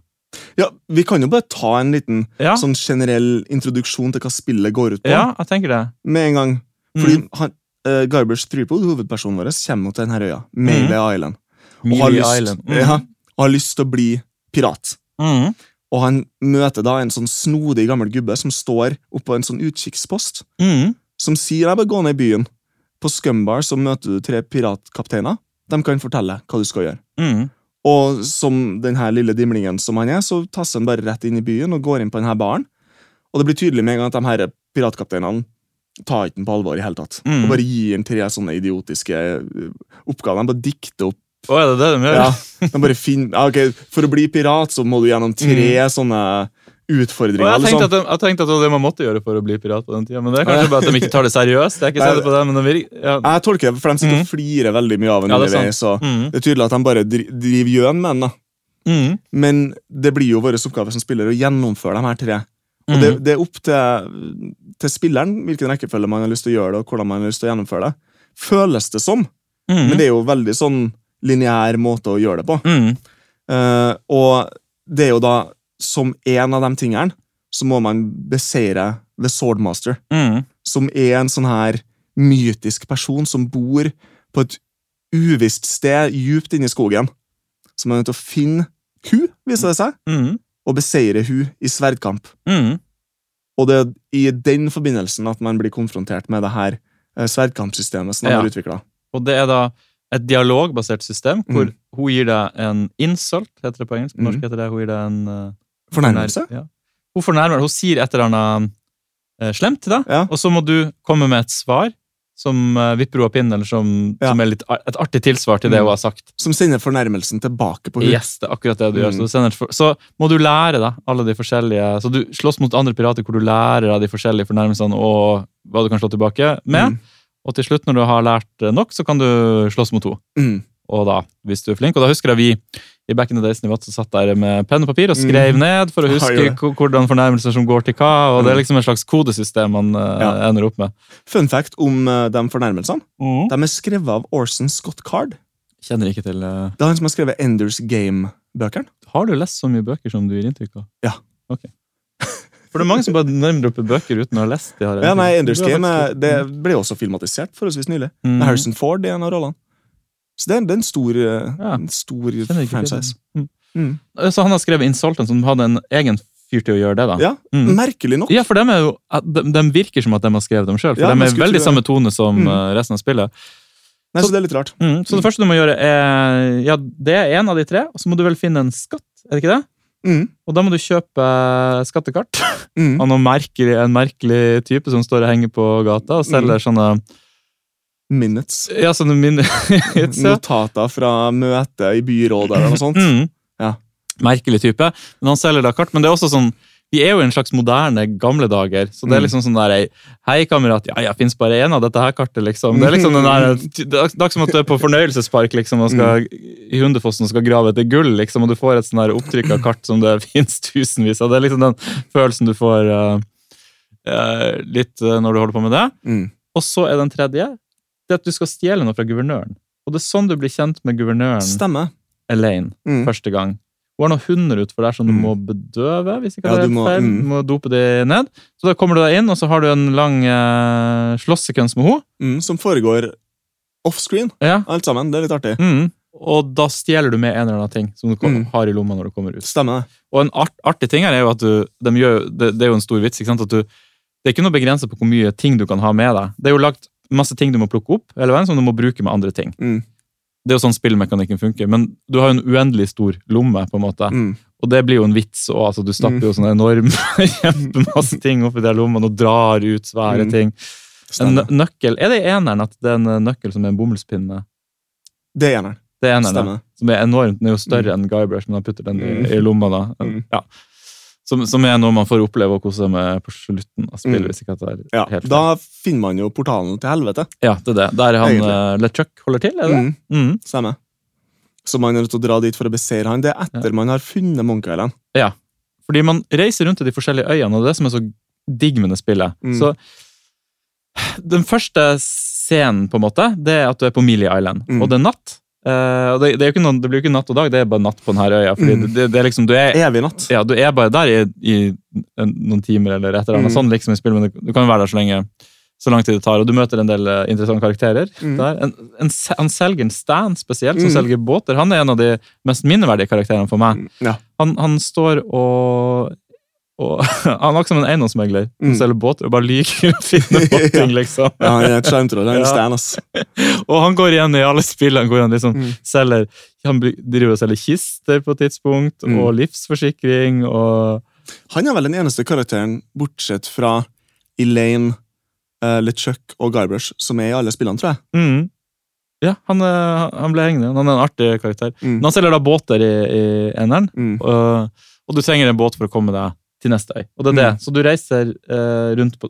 Ja, Vi kan jo bare ta en liten Ja, sånn generell introduksjon til hva spillet går ut på. ja jeg tenker det. Med en gang. Fordi Mm. han, uh, Garbage Threepwood, hovedpersonen vår, kommer til denne øya. Melee Island. Og har, lyst, Island. Mm. ja, har lyst til å bli pirat. Mm. Og han møter da en sånn snodig gammel gubbe som står oppå en sånn utkikkspost, Mm. som sier jeg bare gå ned i byen. På Scumbar så møter du tre piratkapteiner. De kan fortelle hva du skal gjøre. Mm. Og som den her lille dimlingen som han er, så tasser han bare rett inn i byen og går inn på denne baren. Og det blir tydelig med en gang at de her piratkapteinene tar ikke den på alvor i hele tatt. Mm. Og bare gir han tre sånne idiotiske uh, oppgaver. De bare dikter opp. Å, er det det de gjør? Ja, de bare finner, ja, ok, For å bli pirat så må du gjennom tre sånne Og utfordringer. jeg, tenkte liksom. at de, jeg tenkte at det var det man måtte gjøre for å bli pirat på den tida, men det er kanskje bare at de ikke tar det seriøst. Jeg ikke Nei, på det, men de virker ja. Jeg tolker det, for de sitter Mm. og flirer veldig mye av en Ja, det er underveis. Så Mm. det er tydelig at de bare driver gjøn med den. da. Mm. Men det blir jo vår oppgave som spiller å gjennomføre de her tre. Og Mm. det, det er opp til, til spilleren hvilken rekkefølge man har lyst til å gjøre det, og hvordan man har lyst til å gjennomføre det. Føles det som, Mm. men det er jo veldig sånn lineær måte å gjøre det på. Mm. Eh, og det er jo da, som en av de tingene, så må man beseire The Swordmaster, Mm. som er en sånn her mytisk person som bor på et uvisst sted djupt inne i skogen. Så man er nødt til å finne hun, viser det seg, Mm. og beseire hun i sverdkamp. Mm. Og det er i den forbindelsen at man blir konfrontert med det her eh, sverdkampsystemet som de Ja. har utvikla. Og det er da et dialogbasert system hvor Mm. hun gir deg en insult, heter det på engelsk. På Mm. norsk heter det hun gir deg en uh, Fornærmelse? Ja. Hun fornærmer Hun sier et eller annet eh, slemt til deg, Ja. og så må du komme med et svar som uh, vipper henne av pinnen, eller som, Ja. som er litt, et artig tilsvar til det Mm. hun har sagt. Som sender fornærmelsen tilbake på henne. Yes, det er akkurat det du gjør. Mm. Så, du for, så må du lære da, alle de forskjellige Så du slåss mot andre pirater hvor du lærer av de forskjellige fornærmelsene og hva du kan slå tilbake med. Mm. Og til slutt, når du har lært eh, nok, så kan du slåss mot henne. Mm. Og da, hvis du er flink. Og da husker jeg vi i Back in the Days Nivå, så satt der med penn og papir og skrev Mm. ned for å huske hvordan fornærmelser som går til hva. Og det er Mm. liksom et slags kodesystem man eh, Ja. ender opp med. Fun fact om eh, de fornærmelsene. De er skrevet av Orson Scott Card. Kjenner ikke til uh... Det er han som har skrevet Enders Game-bøkene. Har du lest så mye bøker som du gir inntrykk av? Ja. Ok. For det er mange som bare nærmer opp bøker uten å ha lest de. Her, Ja, nei, Enders Game faktisk- det ble også filmatisert forholdsvis nylig. Mm. Harrison Ford i en av rollene. Så det er, det er en stor, eh, Ja. en stor franchise. Mm. Mm. Så han har skrevet Insultant, som hadde en egen fyr til å gjøre det, da. Ja, Mm. merkelig nok. Ja, for dem er jo, de, de virker som at de har skrevet dem sjøl. For Ja, de er veldig samme tone som Mm. eh, resten av spillet. Nei, så det er litt rart. Mm. Så det første du må gjøre, er Ja, det er en av de tre, og så må du vel finne en skatt, er det ikke det? Mm. Og da må du kjøpe skattekart Mm. av noen merkelig, en merkelig type som står og henger på gata og selger sånne minutes. Ja, sånne minutes, ja. Notater fra møte i byrådet eller noe sånt. Mm. Ja. Merkelig type. Men han selger da kart. Men det er også sånn vi er jo i en slags moderne, gamle dager. Så det er Mm. liksom sånn der Hei, kamerat. Ja, ja, fins bare én av dette her kartet, liksom. Det er liksom den der, det er som at du er på fornøyelsespark liksom, og skal, i Hundefossen og skal grave etter gull, liksom, og du får et sånn der opptrykk av kart som det fins tusenvis av. Det er liksom den følelsen du får uh, uh, litt uh, når du holder på med det. Mm. Og så er den tredje det er at du skal stjele noe fra guvernøren. Og det er sånn du blir kjent med guvernøren Stemmer. Elaine Mm. første gang. Hun har noen hunder utfor der som du Mm. må bedøve. hvis ikke Ja, det er du må- feil. mm. Du må dope de ned. Så da kommer du deg inn, og så har du en lang eh, slåssekøns med henne. Mm, som foregår offscreen, Ja. alt sammen. Det er litt artig. Mm. Og da stjeler du med en eller annen ting som du kom- Mm. har i lomma når du kommer ut. Stemmer. Og en art, artig ting her er jo at du, de gjør, det, det er jo en stor vits. ikke sant? At du, det er ikke noe begrenset på hvor mye ting du kan ha med deg. Det er jo lagt masse ting du må plukke opp, hele veien, som du må bruke med andre ting. Mm. Det er jo sånn spillmekanikken funker, men du har jo en uendelig stor lomme, på en måte. Mm. Og det blir jo en vits òg. Altså, du stapper jo sånne enorme kjempemasse ting oppi de lommene og drar ut svære Mm. ting. En nøkkel, Er det i eneren at det er en nøkkel som er en bomullspinne? Det er eneren. Det er eneren. Stemmer. som er enormt. Den er jo større enn Guybrush, men han putter den i, Mm. i lomma. da. Mm. Ja. Som, som er noe man får oppleve og kose med på slutten av spillet. Mm. hvis ikke at det er Ja, helt. Da finner man jo portalen til helvete. Ja, det er det. Der han uh, LeChuck holder til, er det? Mm. Mm. Stemmer. Så man er nødt til å dra dit for å beseire han. Det er etter man har funnet Monkey Island. Ja. Fordi man reiser rundt til de forskjellige øyene, og det er det som er så digg med det spillet. Mm. Så Den første scenen, på en måte, det er at du er på Mealy Island, Mm. og det er natt. Og det, det, noen, det blir jo ikke natt og dag, det er bare natt på denne øya. fordi Mm. det, det, er liksom, du er, Evig natt. ja, du er bare der i, i noen timer eller et eller annet Mm. sånn liksom i spill, men du, du kan jo være der så lenge så lang tid det tar, og du møter en del eh, interessante karakterer. Mm. der. En, en, han selger Stan spesielt, som Mm. selger båter. Han er en av de mest minneverdige karakterene for meg. Ja. Han, han står og, og Han er ikke som en eiendomsmegler som Mm. selger båter og bare liker og finne på ting, liksom. Ja, han er et sjarmtroll. Han er. Stan, ass. Og han går igjen i alle spillene hvor han liksom Mm. selger Han driver og selger kister på et tidspunkt, Mm. og livsforsikring og Han er vel den eneste karakteren, bortsett fra Elaine, uh, LeChuck og Guybrush, som er i alle spillene, tror jeg. mm. Ja, han, er, han ble hengende. Han er en artig karakter. Mm. Men han selger da båter i, i eneren, Mm. og, og du trenger en båt for å komme deg til neste øy. Og det er det. Mm. Så du reiser eh, rundt på,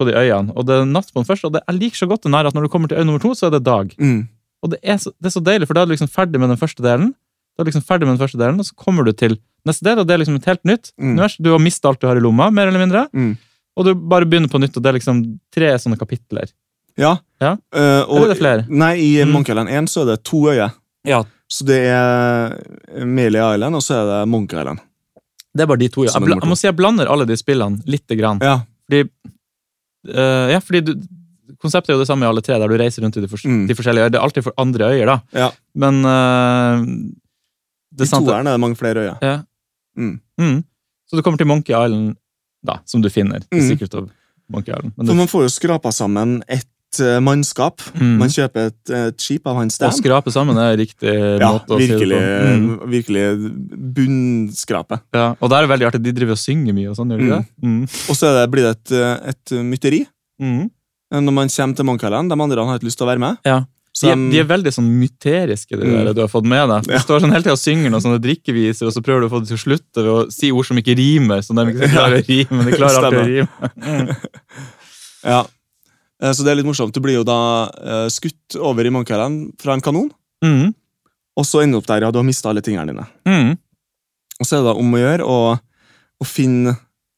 på de øyene, og det er natt på den første. Og det, jeg liker så godt den her at når du kommer til øy nummer to, så er det dag. Mm. Og det er, så, det er så deilig, for da er du liksom ferdig med den første delen, da er du liksom ferdig med den første delen, og så kommer du til neste del, og det er liksom et helt nytt Mm. univers. Du har mistet alt du har i lomma, mer eller mindre, Mm. og du bare begynner på nytt, og det er liksom tre sånne kapitler. Ja. Ja. Uh, og, Eller er det flere? Nei, i Mm. Monkey Island 1 så er det to øyer. Ja. Så det er Melee Island, og så er det Monkey Island. Det er bare de to, ja. Jeg, jeg må si jeg blander alle de spillene lite grann. Ja. Fordi, uh, ja, fordi du, konseptet er jo det samme i alle tre, der du reiser rundt i de, for Mm. de forskjellige øyer. Det er alltid for andre øyer, da. ja. Men uh, det er sant De toerne er det mange flere øyer. Ja. Mm. Mm. Så du kommer til Monkey Island, da, som du finner. Det Mm. Secret of Monkey Island. Men For du, man får jo skrapa sammen et eh, mannskap. Mm. Man kjøper et, et skip av hans å Og skrape sammen er riktig Ja, måte å si det på. Mm. virkelig bunnskrape. Ja, og det er veldig artig. De driver og synger mye og sånn, gjør de Mm. det? Mm. Og så er det, blir det et, eh, et mytteri. Mm. Når man kommer til Monkhallen. De andre har ikke lyst til å være med. Ja. De, er- de er veldig sånn myteriske, de Mm. der du har fått med deg. De Ja. står sånn hele tida og synger noen sånne drikkeviser, og så prøver du å få det til å slutte ved å si ord som ikke rimer. Så de ikke klarer å rime, men de klarer alltid å rime. Ja. Eh, Så det er litt morsomt. Du blir jo da eh, skutt over i Munkhallen fra en kanon, Mm. og så ender du opp der, ja, du har mista alle tingene dine. Mm. Og så er det da om å gjøre å, å finne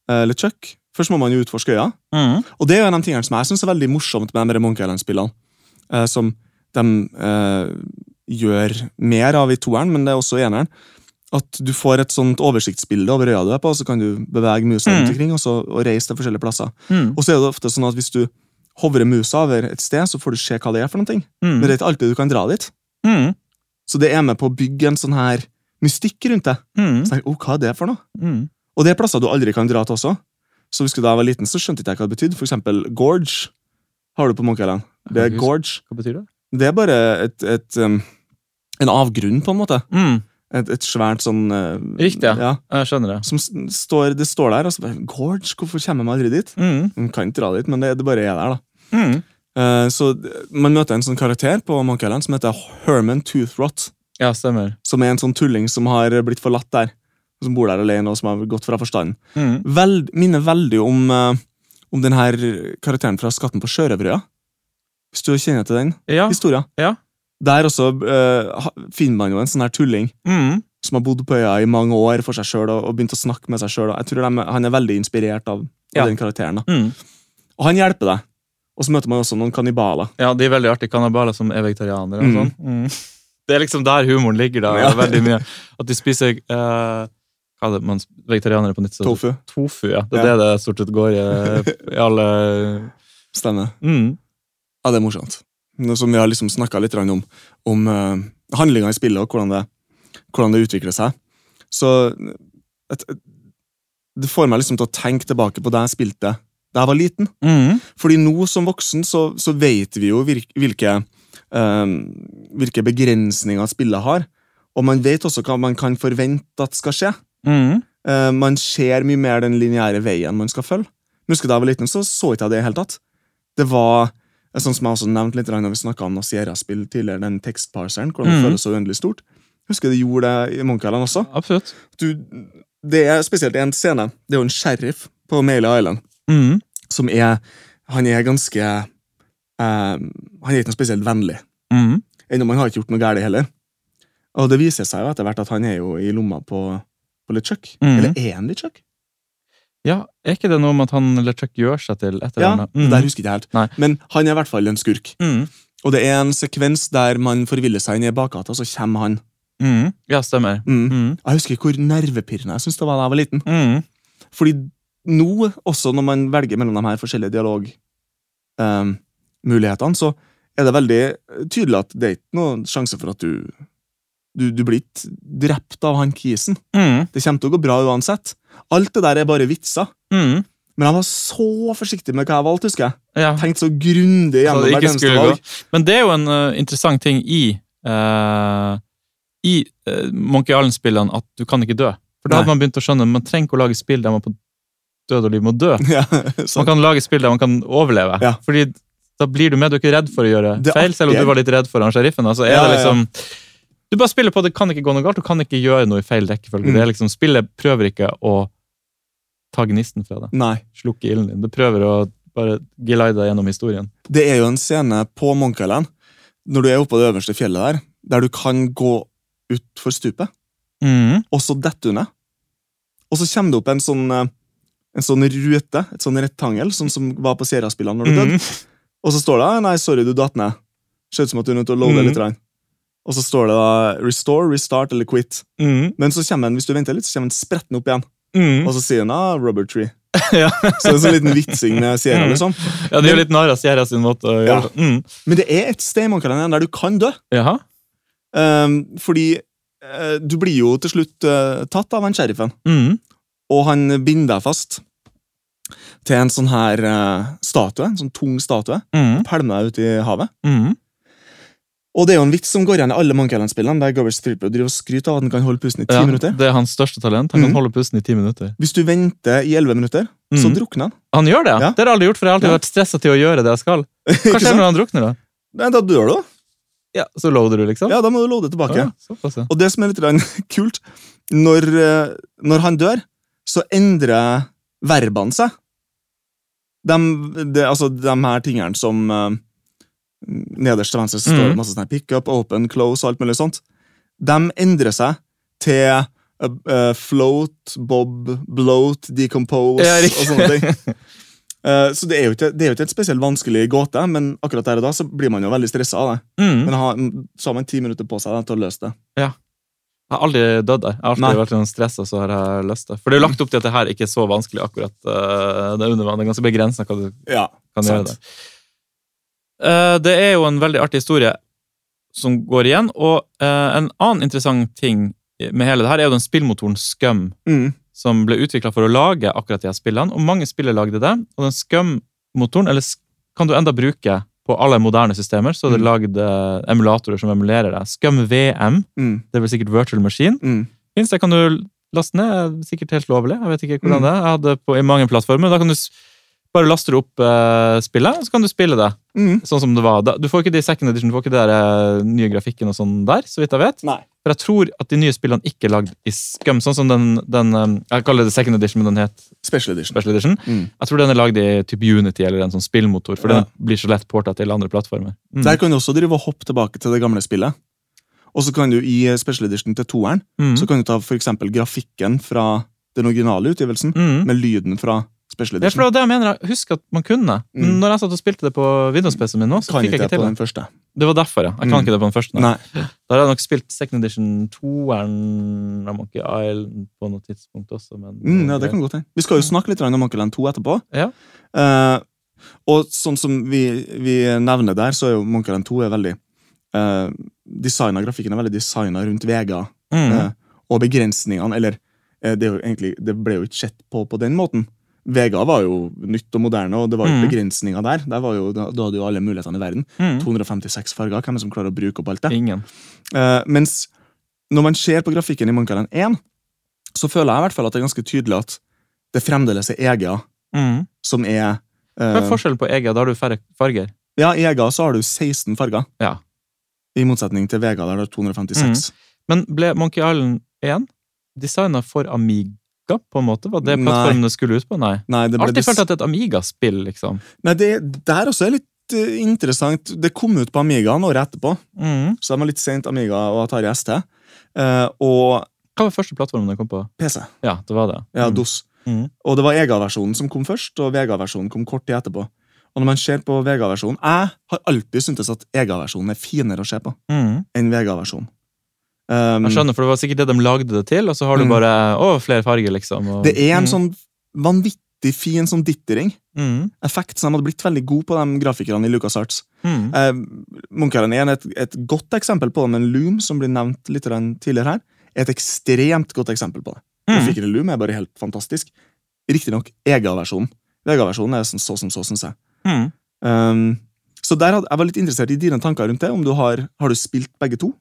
eh, LeChuck. Først må man jo utforske øya. Mm. Og det er jo en av de tingene som jeg synes er veldig morsomt med de Monkey Island-spillene. eh, som de eh, gjør mer av i toeren, men det er også i eneren. At du får et sånt oversiktsbilde over øya du er på, og så kan du bevege musa rundt Mm. omkring og, så, og reise til forskjellige plasser. Mm. Og så er det ofte sånn at hvis du hovrer musa over et sted, så får du se hva det er for noe. Mm. Men det er ikke alltid du kan dra dit. Mm. Så det er med på å bygge en sånn her mystikk rundt det. Mm. Så tenker, jeg, oh, hva er det for noe? Mm. Og det er plasser du aldri kan dra til også. Så du da var liten, så skjønte ikke jeg hva det betydde. For eksempel Gorge har du på Monkey Island. Det er gorge. Hva betyr det? Det er bare et, et, um, en avgrunn, på en måte. Mm. Et, et svært sånn uh, Riktig, ja. Jeg skjønner det. Som står, det står der, og så bare Gorge, hvorfor kommer man aldri dit? Mm. Man kan ikke dra dit, men det, det bare er der, da. Mm. Uh, så man møter en sånn karakter på Monkey Island som heter Herman Toothrot. Ja, stemmer. Som er en sånn tulling som har blitt forlatt der. Som bor der alene og som har gått fra forstanden. Mm. Vel, minner veldig om, uh, om den her karakteren fra Skatten på sjørøverøya. Hvis du kjenner til den Ja. historien. Ja. Der også uh, finner man jo en sånn her tulling Mm. som har bodd på øya i mange år for seg sjøl og, og begynt å snakke med seg sjøl. Han er veldig inspirert av, av Ja. den karakteren. Mm. Og han hjelper deg. Og så møter man også noen kannibaler. Ja, de er veldig artige kannibaler som er vegetarianere. og Mm. sånn. Mm. Det er liksom der humoren ligger. da, Ja. veldig mye. At de spiser uh, hva er det man vegetarianere på nytt? så- Tofu. Tofu, ja. Det er Ja. det det stort sett går i, i alle Stemmer. mm. Ja, det er morsomt. Som vi har liksom snakka litt om, om uh, handlinga i spillet og hvordan det, hvordan det utvikler seg. Så et, et, det får meg liksom til å tenke tilbake på da jeg spilte da jeg var liten. Mm. Fordi nå som voksen så, så vet vi jo virke, hvilke, uh, hvilke begrensninger spillet har. Og man vet også hva man kan forvente at skal skje. Mm. Uh, man ser mye mer den lineære veien man skal følge. Husker Da jeg var liten, så så ikke jeg det i det hele tatt. Det var eh, sånn som jeg også nevnte litt når vi snakka om Nasiera-spill tidligere, den tekstparseren, hvordan det mm. føles så uendelig stort. Husker det gjorde det i Monkey Island også. Absolutt. Du, det er spesielt en scene. Det er jo en sheriff på Melee Island Mm. som er Han er ganske eh, Han er ikke noe spesielt vennlig. Mm. Ennå han har ikke gjort noe galt heller. Og det viser seg jo etter hvert at han er jo i lomma på, på LeChuck. Mm. Eller er han LeChuck? Ja, Er ikke det noe med at han LeChuck gjør seg til et eller Ja, annet? det der husker jeg ikke helt. Nei. Men han er i hvert fall en skurk. Mm. Og det er en sekvens der man forviller seg inn i bakgata, og så kommer han. Mm. Ja, stemmer. Mm. Mm. Jeg husker hvor nervepirrende jeg syntes det var da jeg var liten. Mm. Fordi nå, også når man velger mellom de her forskjellige dialogmulighetene, så er det veldig tydelig at det er ikke noen sjanse for at du du, du blir ikke drept av han kisen. Mm. Det kommer til å gå bra uansett. Alt det der er bare vitser. Mm. Men han var så forsiktig med hva jeg valgte, husker jeg. Ja. Tenkt så grundig gjennom det hvert eneste valg. Men det er jo en uh, interessant ting i uh, I uh, Monkey Island-spillene at du kan ikke dø. For da Nei. hadde man begynt å skjønne man trenger ikke å lage spill der man på død og liv må dø. Ja, Man kan lage spill der man kan overleve. Ja. Fordi da blir du med, du er ikke redd for å gjøre feil, selv om du var litt redd for han sheriffen. Altså, er det liksom, Du bare spiller på at det kan ikke gå noe galt, du kan ikke gjøre noe i feil rekkefølge. Mm. Det er liksom, Spillet prøver ikke å ta gnisten fra deg, nei. slukke ilden din. Det prøver å bare gelide deg gjennom historien. Det er jo en scene på Monkey når du er oppe på det øverste fjellet der, der du kan gå utfor stupet, Mm. og så detter du ned. Og så kommer det opp en sånn, eh, en sånn rute, et sånn rektangel, sånn som var på Sierra-spillene når du døde. Mm. Og så står det «Ah, 'Nei, sorry, du datt ned'. Ser ut som at du er nødt til å loade mm. litt. grann. Og så står det da 'restore, restart eller quit'. Mm. Men så kommer den, hvis du venter litt, så kommer den spretten opp igjen. Mm. Og så sier den ah, 'rubber tree'. ja. Så det er en sånn liten vitsing med Sierra, Mhm. liksom. ja, det er jo litt narr av Sierra sin måte å gjøre det mm. Men det er et sted i Island der du kan dø. Jaha? Um, fordi uh, du blir jo til slutt uh, tatt av han sheriffen, Mm. og han binder deg fast til en sånn her uh, statue, en sånn tung statue, Mm. pælmer deg ut i havet. Mm. Og det er jo en vits som går igjen i alle Monkey Island-spillene, der Govers Stripper driver og skryter av at han kan holde pusten i ti Ja, minutter. det er hans største talent. Han kan Mhm. holde pusten i ti minutter. Hvis du venter i elleve minutter, så Mhm. drukner han. Han gjør det, ja. Det har jeg aldri gjort, for jeg har alltid Ja. vært stressa til å gjøre det jeg skal. Hva skjer når han drukner, da? Nei, da dør du. Ja, Så loader du, liksom? Ja, da må du loade tilbake. Ja. Og det som er litt kult, når, eh, når han dør, så endrer verbene seg. De, de, altså, de her tingene som eh, Nederst til venstre så står det Mhm. masse sånn pickup, pick up, open, close og alt mulig sånt. De endrer seg til uh, float, bob, bloat, decompose Ja, og sånne ting. Uh, så det er, jo ikke, det er jo ikke et spesielt vanskelig gåte, men akkurat der og da så blir man jo veldig stressa av det. Mm. Men ha, så har man ti minutter på seg da, til å løse det. Ja. Jeg har aldri dødd der. Jeg har alltid Nei. vært sånn stressa, så har jeg løst det. For det er jo lagt opp til at det her ikke er så vanskelig, akkurat. uh, det under vann. Det er ganske begrensa hva du Ja, kan sant. gjøre der. Eh, det er jo en veldig artig historie som går igjen, og eh, en annen interessant ting med hele det her er jo den spillmotoren Scum, Mm. som ble utvikla for å lage akkurat de her spillene, og mange spillere lagde det. Og den Scum-motoren eller kan du enda bruke på alle moderne systemer, så er det Mm. lagd eh, emulatorer som emulerer det. Scum VM, Mm. det er vel sikkert Virtual Machine. Mm. Finns det, kan du laste ned, sikkert helt lovlig. Jeg vet ikke hvordan Mm. det er. Jeg hadde på, i mange plattformer. Da kan du Bare laster du opp uh, spillet, så kan du spille det Mm. sånn som det var. Du får ikke det i second edition, du får ikke det der, eh, nye grafikken og sånn der, så vidt jeg vet. Nei. For jeg tror at de nye spillene ikke er lagd i Scum, sånn som den, den eh, Jeg kaller det second edition, men den het Special edition. special edition. Mm. Jeg tror den er lagd i type Unity eller en sånn spillmotor, for Ja. den blir så lett porta til andre plattformer. Mm. Der kan du også drive og hoppe tilbake til det gamle spillet. Og så kan du i special edition til toeren Mm. så kan du ta for grafikken fra den originale utgivelsen Mm. med lyden fra special Ja, for det edition. jeg mener. Jeg husker at man kunne. Men Mm. når jeg satt og spilte det på Windows-PC-en min nå, så Kan fikk jeg ikke til på det. den første. Det var derfor, ja. Jeg kan Mm. ikke det på den første. Nei. Nei. Da har jeg nok spilt Second Edition 2-eren av Monkey Island på noe tidspunkt også. Men, Mm, ja, det kan godt hende. Vi skal jo snakke litt om Monkey Land 2 etterpå. Ja. Uh, og sånn som vi, vi nevner der, så er jo Monkey Land 2 er veldig uh, designa, Grafikken er veldig designa rundt vega Mm. uh, og begrensningene. Eller uh, det, er egentlig, det ble jo ikke sett på på den måten. Vega var jo nytt og moderne, og det var jo Mm. begrensninger der. der var jo, da, da hadde jo alle mulighetene i verden. Mm. 256 farger. Hvem er det som klarer å bruke opp alt det? Ingen. Uh, mens når man ser på grafikken i Monkey 1, så føler jeg i hvert fall at det er ganske tydelig at det fremdeles er EGA Mm. som er Hva eh, er forskjellen på EGA? Da har du færre farger. Ja, i EGA så har du 16 farger. Ja. I motsetning til Vega, der det har 256. Men ble Monkey Island 1 designa for Amiga, på en måte? Var det plattformene skulle ut på? Nei. Nei, det alltid følt at det er et Amiga-spill, liksom. Nei, det der også er litt eh, interessant. Det kom ut på Amiga året etterpå, Mm. så de var litt sent Amiga og Atari ST. Uh, og Hva var første plattformen det kom på? PC. Ja, det var det. Ja, Mm. DOS. Mm. Og det var EGA-versjonen som kom først, og Vega-versjonen kom kort tid etterpå. Og når man ser på Vega-versjonen Jeg har alltid syntes at EGA-versjonen er finere å se på Mm. enn Vega-versjonen. Um, Jeg skjønner, for det var sikkert det de lagde det til, og så har du Mm. bare å, flere farger, liksom. Og, det er en Mm. sånn vanvittig fin sånn dittering. mm. Effekt som de hadde blitt veldig gode på, de grafikerne i LucasArts. Mm. Eh, 1 er et, et godt eksempel på det, men Loom, som blir nevnt litt tidligere her, er et ekstremt godt eksempel på det. Mm. Grafikken i Loom er bare helt fantastisk. Riktignok EGA-versjonen. Vega-versjonen er sånn så som så, syns jeg. Mm. Um, så der hadde, jeg var litt interessert i dine tanker rundt det. Om du har, har du spilt begge to?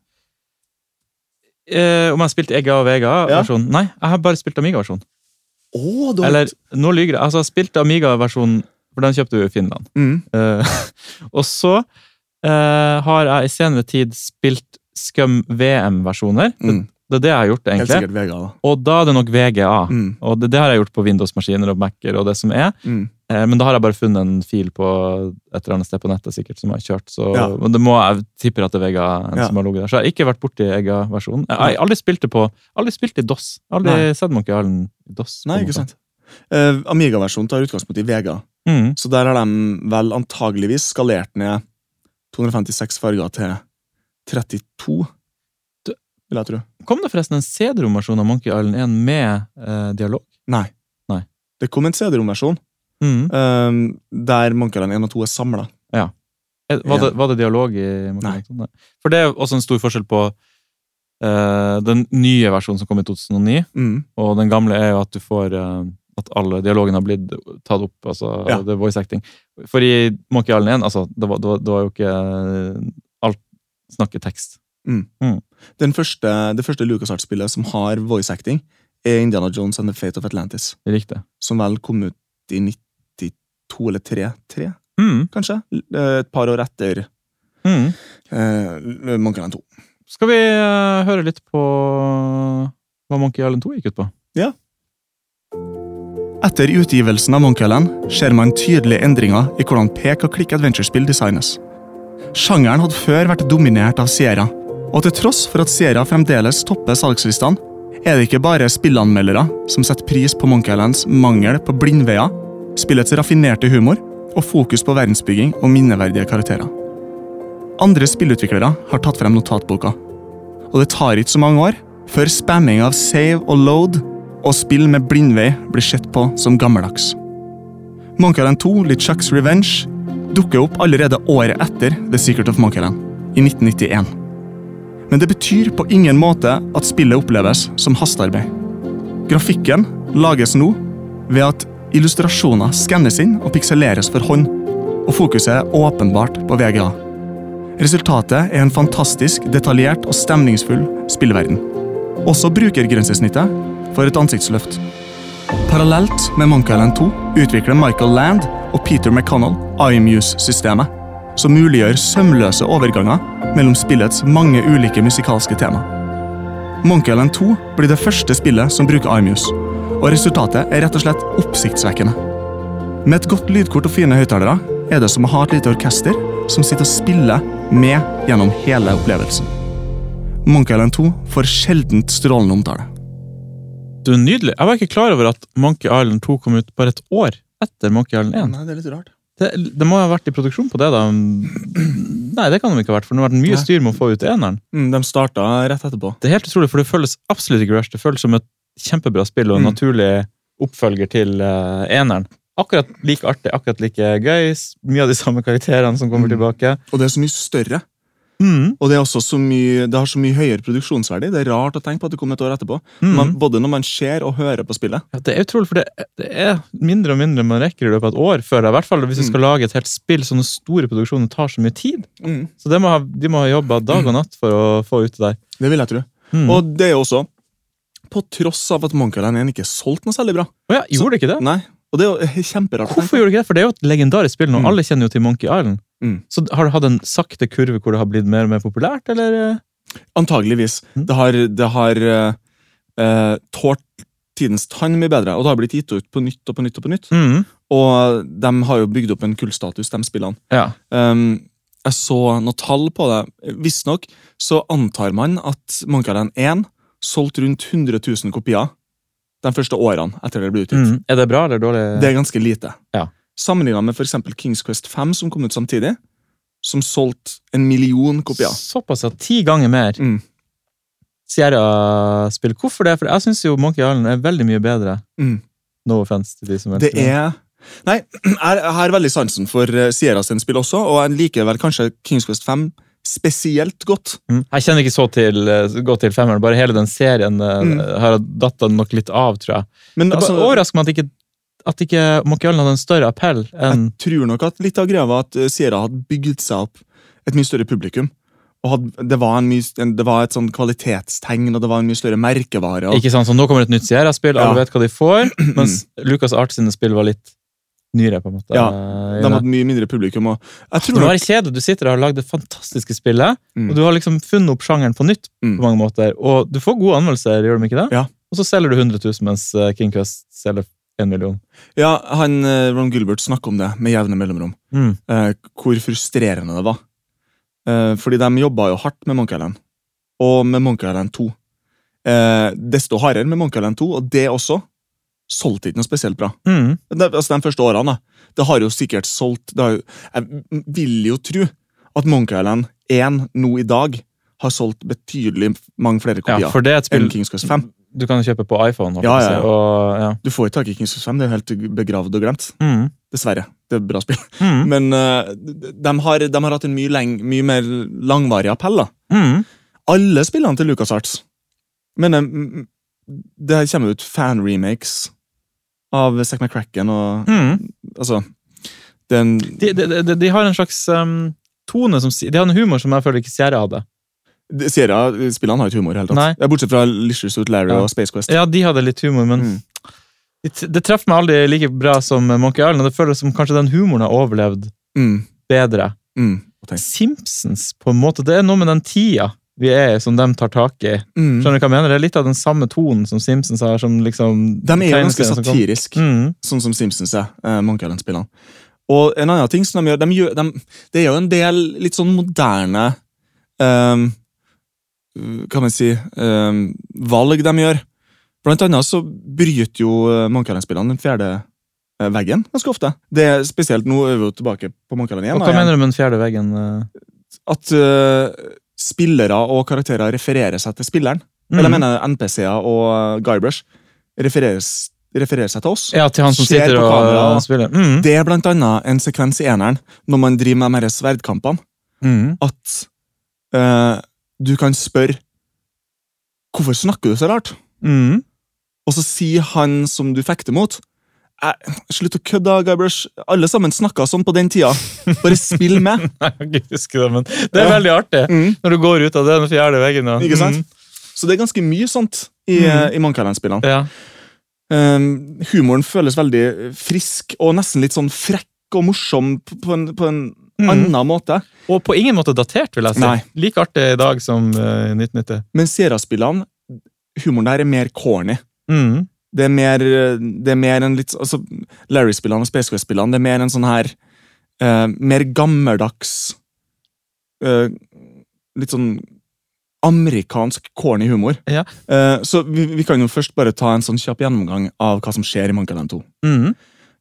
Eh, om jeg har spilt EGA og Vega-versjonen? Nei, jeg har bare spilt Amiga-versjonen. Oh, har Eller, nå lyver jeg. Altså, jeg har spilt Amiga-versjonen, for den kjøpte vi i Finland. mm, Eh, og så eh, har jeg i senere tid spilt Scum VM-versjoner. Mm. Det er det jeg har gjort, Helt egentlig. sikkert VGA, da. Og da er det nok VGA. Mm, Og det, det har jeg gjort på Windows-maskiner og Mac-er og det som er. mm. Eh, men da har jeg bare funnet en fil på et eller annet sted på nettet sikkert som jeg har kjørt. Så Ja. men det må jeg tipper at det er VGA Ja. som har ligget der. Så jeg har ikke vært borti Ega-versjonen. Jeg har aldri spilt det på Aldri spilt i DOS. Aldri Nei. sett Monkey Island i DOS. Nei, ikke sant. Uh, Amiga-versjonen tar utgangspunkt i VGA. Mm. så der har de vel antageligvis skalert ned 256 farger til 32, Du- vil jeg tro. Kom det forresten en CD-romversjon av Monkey Island 1 med eh, dialog? Nei. Nei. Det kom en CD-romversjon Mm. um, der Monkey Island 1 og 2 er samla. Ja. Var, det, var det dialog i Monkey Nei. Island 2? Nei. For det er også en stor forskjell på eh, den nye versjonen som kom i 2009, Mm. og den gamle er jo at du får eh, at alle dialogene har blitt tatt opp. altså Ja. det er voice acting. For i Monkey Island 1, altså, det var, det var, det var jo ikke eh, alt snakketekst. Den første, det første LucasArts-spillet som har voice acting, er Indiana Jones and the Fate of Atlantis, Riktig. som vel kom ut i 92 eller 3, 3 Mm. kanskje? Eh, Et par år etter Mm. eh, Monkey Island 2. Skal vi eh, høre litt på hva Monkey Island 2 gikk ut på? Ja. Etter utgivelsen av Monkey Island ser man tydelige endringer i hvordan pek- og klikk-adventure-spill designes. Sjangeren hadde før vært dominert av Sierra, og til tross for at Sierra fremdeles topper salgslistene, er det ikke bare spillanmeldere som setter pris på Monkey Islands mangel på blindveier, spillets raffinerte humor og fokus på verdensbygging og minneverdige karakterer. Andre spillutviklere har tatt frem notatboka, og det tar ikke så mange år før spamming av save og load og spill med blindvei blir sett på som gammeldags. Monkey Island 2, LeChucks Revenge, dukker opp allerede året etter The Secret of Monkey Island, i 1991. Men det betyr på ingen måte at spillet oppleves som hastearbeid. Grafikken lages nå ved at illustrasjoner skannes inn og pikseleres for hånd, og fokuset er åpenbart på VGA. Resultatet er en fantastisk, detaljert og stemningsfull spillverden. Også brukergrensesnittet får et ansiktsløft. Parallelt med Monkey Island 2 utvikler Michael Land og Peter McConnell iMuse-systemet, som muliggjør sømløse overganger mellom spillets mange ulike musikalske tema. Monkey Island 2 blir det første spillet som bruker iMuse, og resultatet er rett og slett oppsiktsvekkende. Med et godt lydkort og fine høyttalere er det som å ha et lite orkester som sitter og spiller med gjennom hele opplevelsen. Monkey Island 2 får sjeldent strålende omtale. Du er nydelig. Jeg var ikke klar over at Monkey Island 2 kom ut bare et år etter Monkey Island 1. Nei, det er litt rart. Det, det må ha vært i produksjon på det, da. Nei, det kan de ikke ha vært, for det har vært mye Nei. styr med å få ut eneren. Mm, de starta rett etterpå. Det er helt utrolig, for det føles absolutt ikke rush. Det føles som et kjempebra spill og en Mm. naturlig oppfølger til uh, eneren. Akkurat like artig, akkurat like gøy. Mye av de samme karakterene som kommer Mm. tilbake. Og det er så mye større. Mm. Og det, er også så mye, det har så mye høyere produksjonsverdi. Det er rart å tenke på at det kommer et år etterpå. Mm. Man, både når man ser og hører på spillet. Ja, det er utrolig, for det, det er mindre og mindre man rekker i løpet av et år før. I hvert fall hvis du Mm. skal lage et helt spill. Sånne store produksjoner tar så mye tid. Så det må ha, de må ha jobba dag og natt for å få ut det der. Det vil jeg tro. Mm. Og det er jo også på tross av at Monkey Island 1 ikke solgte noe særlig bra. Oh ja, gjorde det ikke det? Nei, Og det er jo kjemperart. Hvorfor gjorde det ikke det? For det er jo et legendarisk spill nå. Mm. Alle kjenner jo til Monkey Island. Mm. Så har det hatt en sakte kurve hvor det har blitt mer og mer populært, eller? Antageligvis. Mm. Det har, det har eh, tålt tidens tann mye bedre, og det har blitt gitt ut på nytt og på nytt. Og på nytt. Mm. Og de har jo bygd opp en kullstatus, de spillene. Ja. Um, jeg så noen tall på det. Visstnok så antar man at Monkey Island 1 solgte rundt 100 000 kopier de første årene etter det ble utgitt. Mm. Er det bra eller dårlig? Det er ganske lite. Ja. Sammenligna med eksempel Kings Quest 5, som kom ut samtidig, som solgte en million kopier. Såpass, ja. Ti ganger mer Mm. Sierra-spill. Hvorfor det? For jeg syns jo Monkey Island er veldig mye bedre. Mm. No offense til de som Det er Nei, jeg har veldig sansen for eh, Sierra sin spill også, og jeg liker vel kanskje Kings Quest 5 spesielt godt. Mm. Jeg kjenner ikke så til, eh, godt til femmeren, bare hele den serien eh, Mm. har datt nok litt av, tror jeg. Men Det altså, overrasker meg at ikke, at ikke Monkey hadde en større appell enn Jeg tror nok at litt av greia var at eh, Sierra hadde bygd seg opp et mye større publikum. Og hadde, det, var en mye, det var et sånn kvalitetstegn, og det var en mye større merkevare. Og, Ikke sant, så Nå kommer et nytt Sierra-spill, alle Ja. vet hva de får, mens Lucas Art sine spill var litt nyere. på en måte. Ja, de hadde mye mindre publikum. Og jeg Det tror nok, være kjedelig. Du sitter og har lagd det fantastiske spillet, Mm. og du har liksom funnet opp sjangeren på nytt. Mm. på mange måter, Og du får gode anmeldelser, gjør de ikke det? Ja. Og så selger du 100 000, mens eh, King Quest selger en million. ja, han, eh, Ron Gilbert snakker om det med jevne mellomrom. Mm. eh, hvor frustrerende det var. Eh, fordi de jobba jo hardt med Monkey Island, og med Monkey Island 2. Eh, desto hardere med Monkey Island 2, og det også solgte ikke noe spesielt bra. Mm. Det, altså De første årene. da. Det har jo sikkert solgt jo, Jeg vil jo tro at Monkey Island 1 nå i dag har solgt betydelig mange flere Ja, kopier for det er et spill enn Kings Quest 5. du kan kjøpe på iPhone. Ja, ja, Og, ja. Du får jo tak i Kings of 5, det er jo helt begravd og glemt. Mm. Dessverre. Det er bra spill. Mm. Men uh, de, har, de har hatt en mye, leng, mye mer langvarig appell. da. Mm. Alle spillene til LucasArts. Men eh, mm, det her kommer ut fan-remakes av Zack McCracken og Mm. Altså det er De, de, de, de har en slags um, tone som De har en humor som jeg føler ikke Sierra hadde. Sierra-spillene har ikke humor Helt Nei. tatt. Bortsett fra Licious Suit Larry Ja. og Space Quest. Ja, de hadde litt humor, men Mm. det, det treffer meg aldri like bra som Monkey Island. og Det føles som kanskje den humoren har overlevd Mm. bedre. Mm. Simpsons, på en måte, det er noe med den tida vi er i, som de tar tak i. Mm. Skjønner du hva jeg mener? Det er litt av den samme tonen som Simpsons har. som liksom... De er jo ganske tegneseriene som satiriske. Mm. sånn som Simpsons er, eh, Monkey Island-spillene. Og en annen ting som de gjør, de gjør de, Det er jo en del litt sånn moderne ehm, Kan man si ehm, Valg de gjør. Blant annet så bryter jo eh, Monkey Island-spillene den fjerde eh, veggen ganske ofte. Det er Spesielt nå er vi jo tilbake på Island 1. Og hva mener du med den fjerde veggen? eh? At eh, spillere og karakterer refererer seg til spilleren. Eller jeg Mm. mener NPC-er og Guybrush refereres, refererer seg til oss. Ja, til han som sitter og, og, spiller. Mm. Det er blant annet en sekvens i eneren når man driver med de sverdkampene, Mm. at eh, du kan spørre Hvorfor snakker du så rart? Mm. Og så sier han som du fekter mot «Eh, Slutt å kødde, Guybrush. Alle sammen snakka sånn på den tida. Bare spill med. Nei, jeg kan ikke huske det, men det er Ja. veldig artig. Mm. Når du går ut av den fjerde veggen. Ja. Ikke sant? Så det er ganske mye sånt i, Mm. eh, i Monkey Island-spillene. Mm. Ja. Um, humoren føles veldig frisk og nesten litt sånn frekk og morsom på, på en, på en Mm. annen måte. Og på ingen måte datert, vil jeg si. Nei. Like artig i dag som uh, 1990. Men Sierra-spillene, humoren der er mer corny. Mm. Det er mer, det er mer en litt altså, Larry-spillene og Space Quest-spillene, det er mer en sånn her uh, Mer gammeldags uh, Litt sånn amerikansk corny humor. Ja. Eh, så vi, vi kan jo først bare ta en sånn kjapp gjennomgang av hva som skjer i Monkey Land 2. Mm.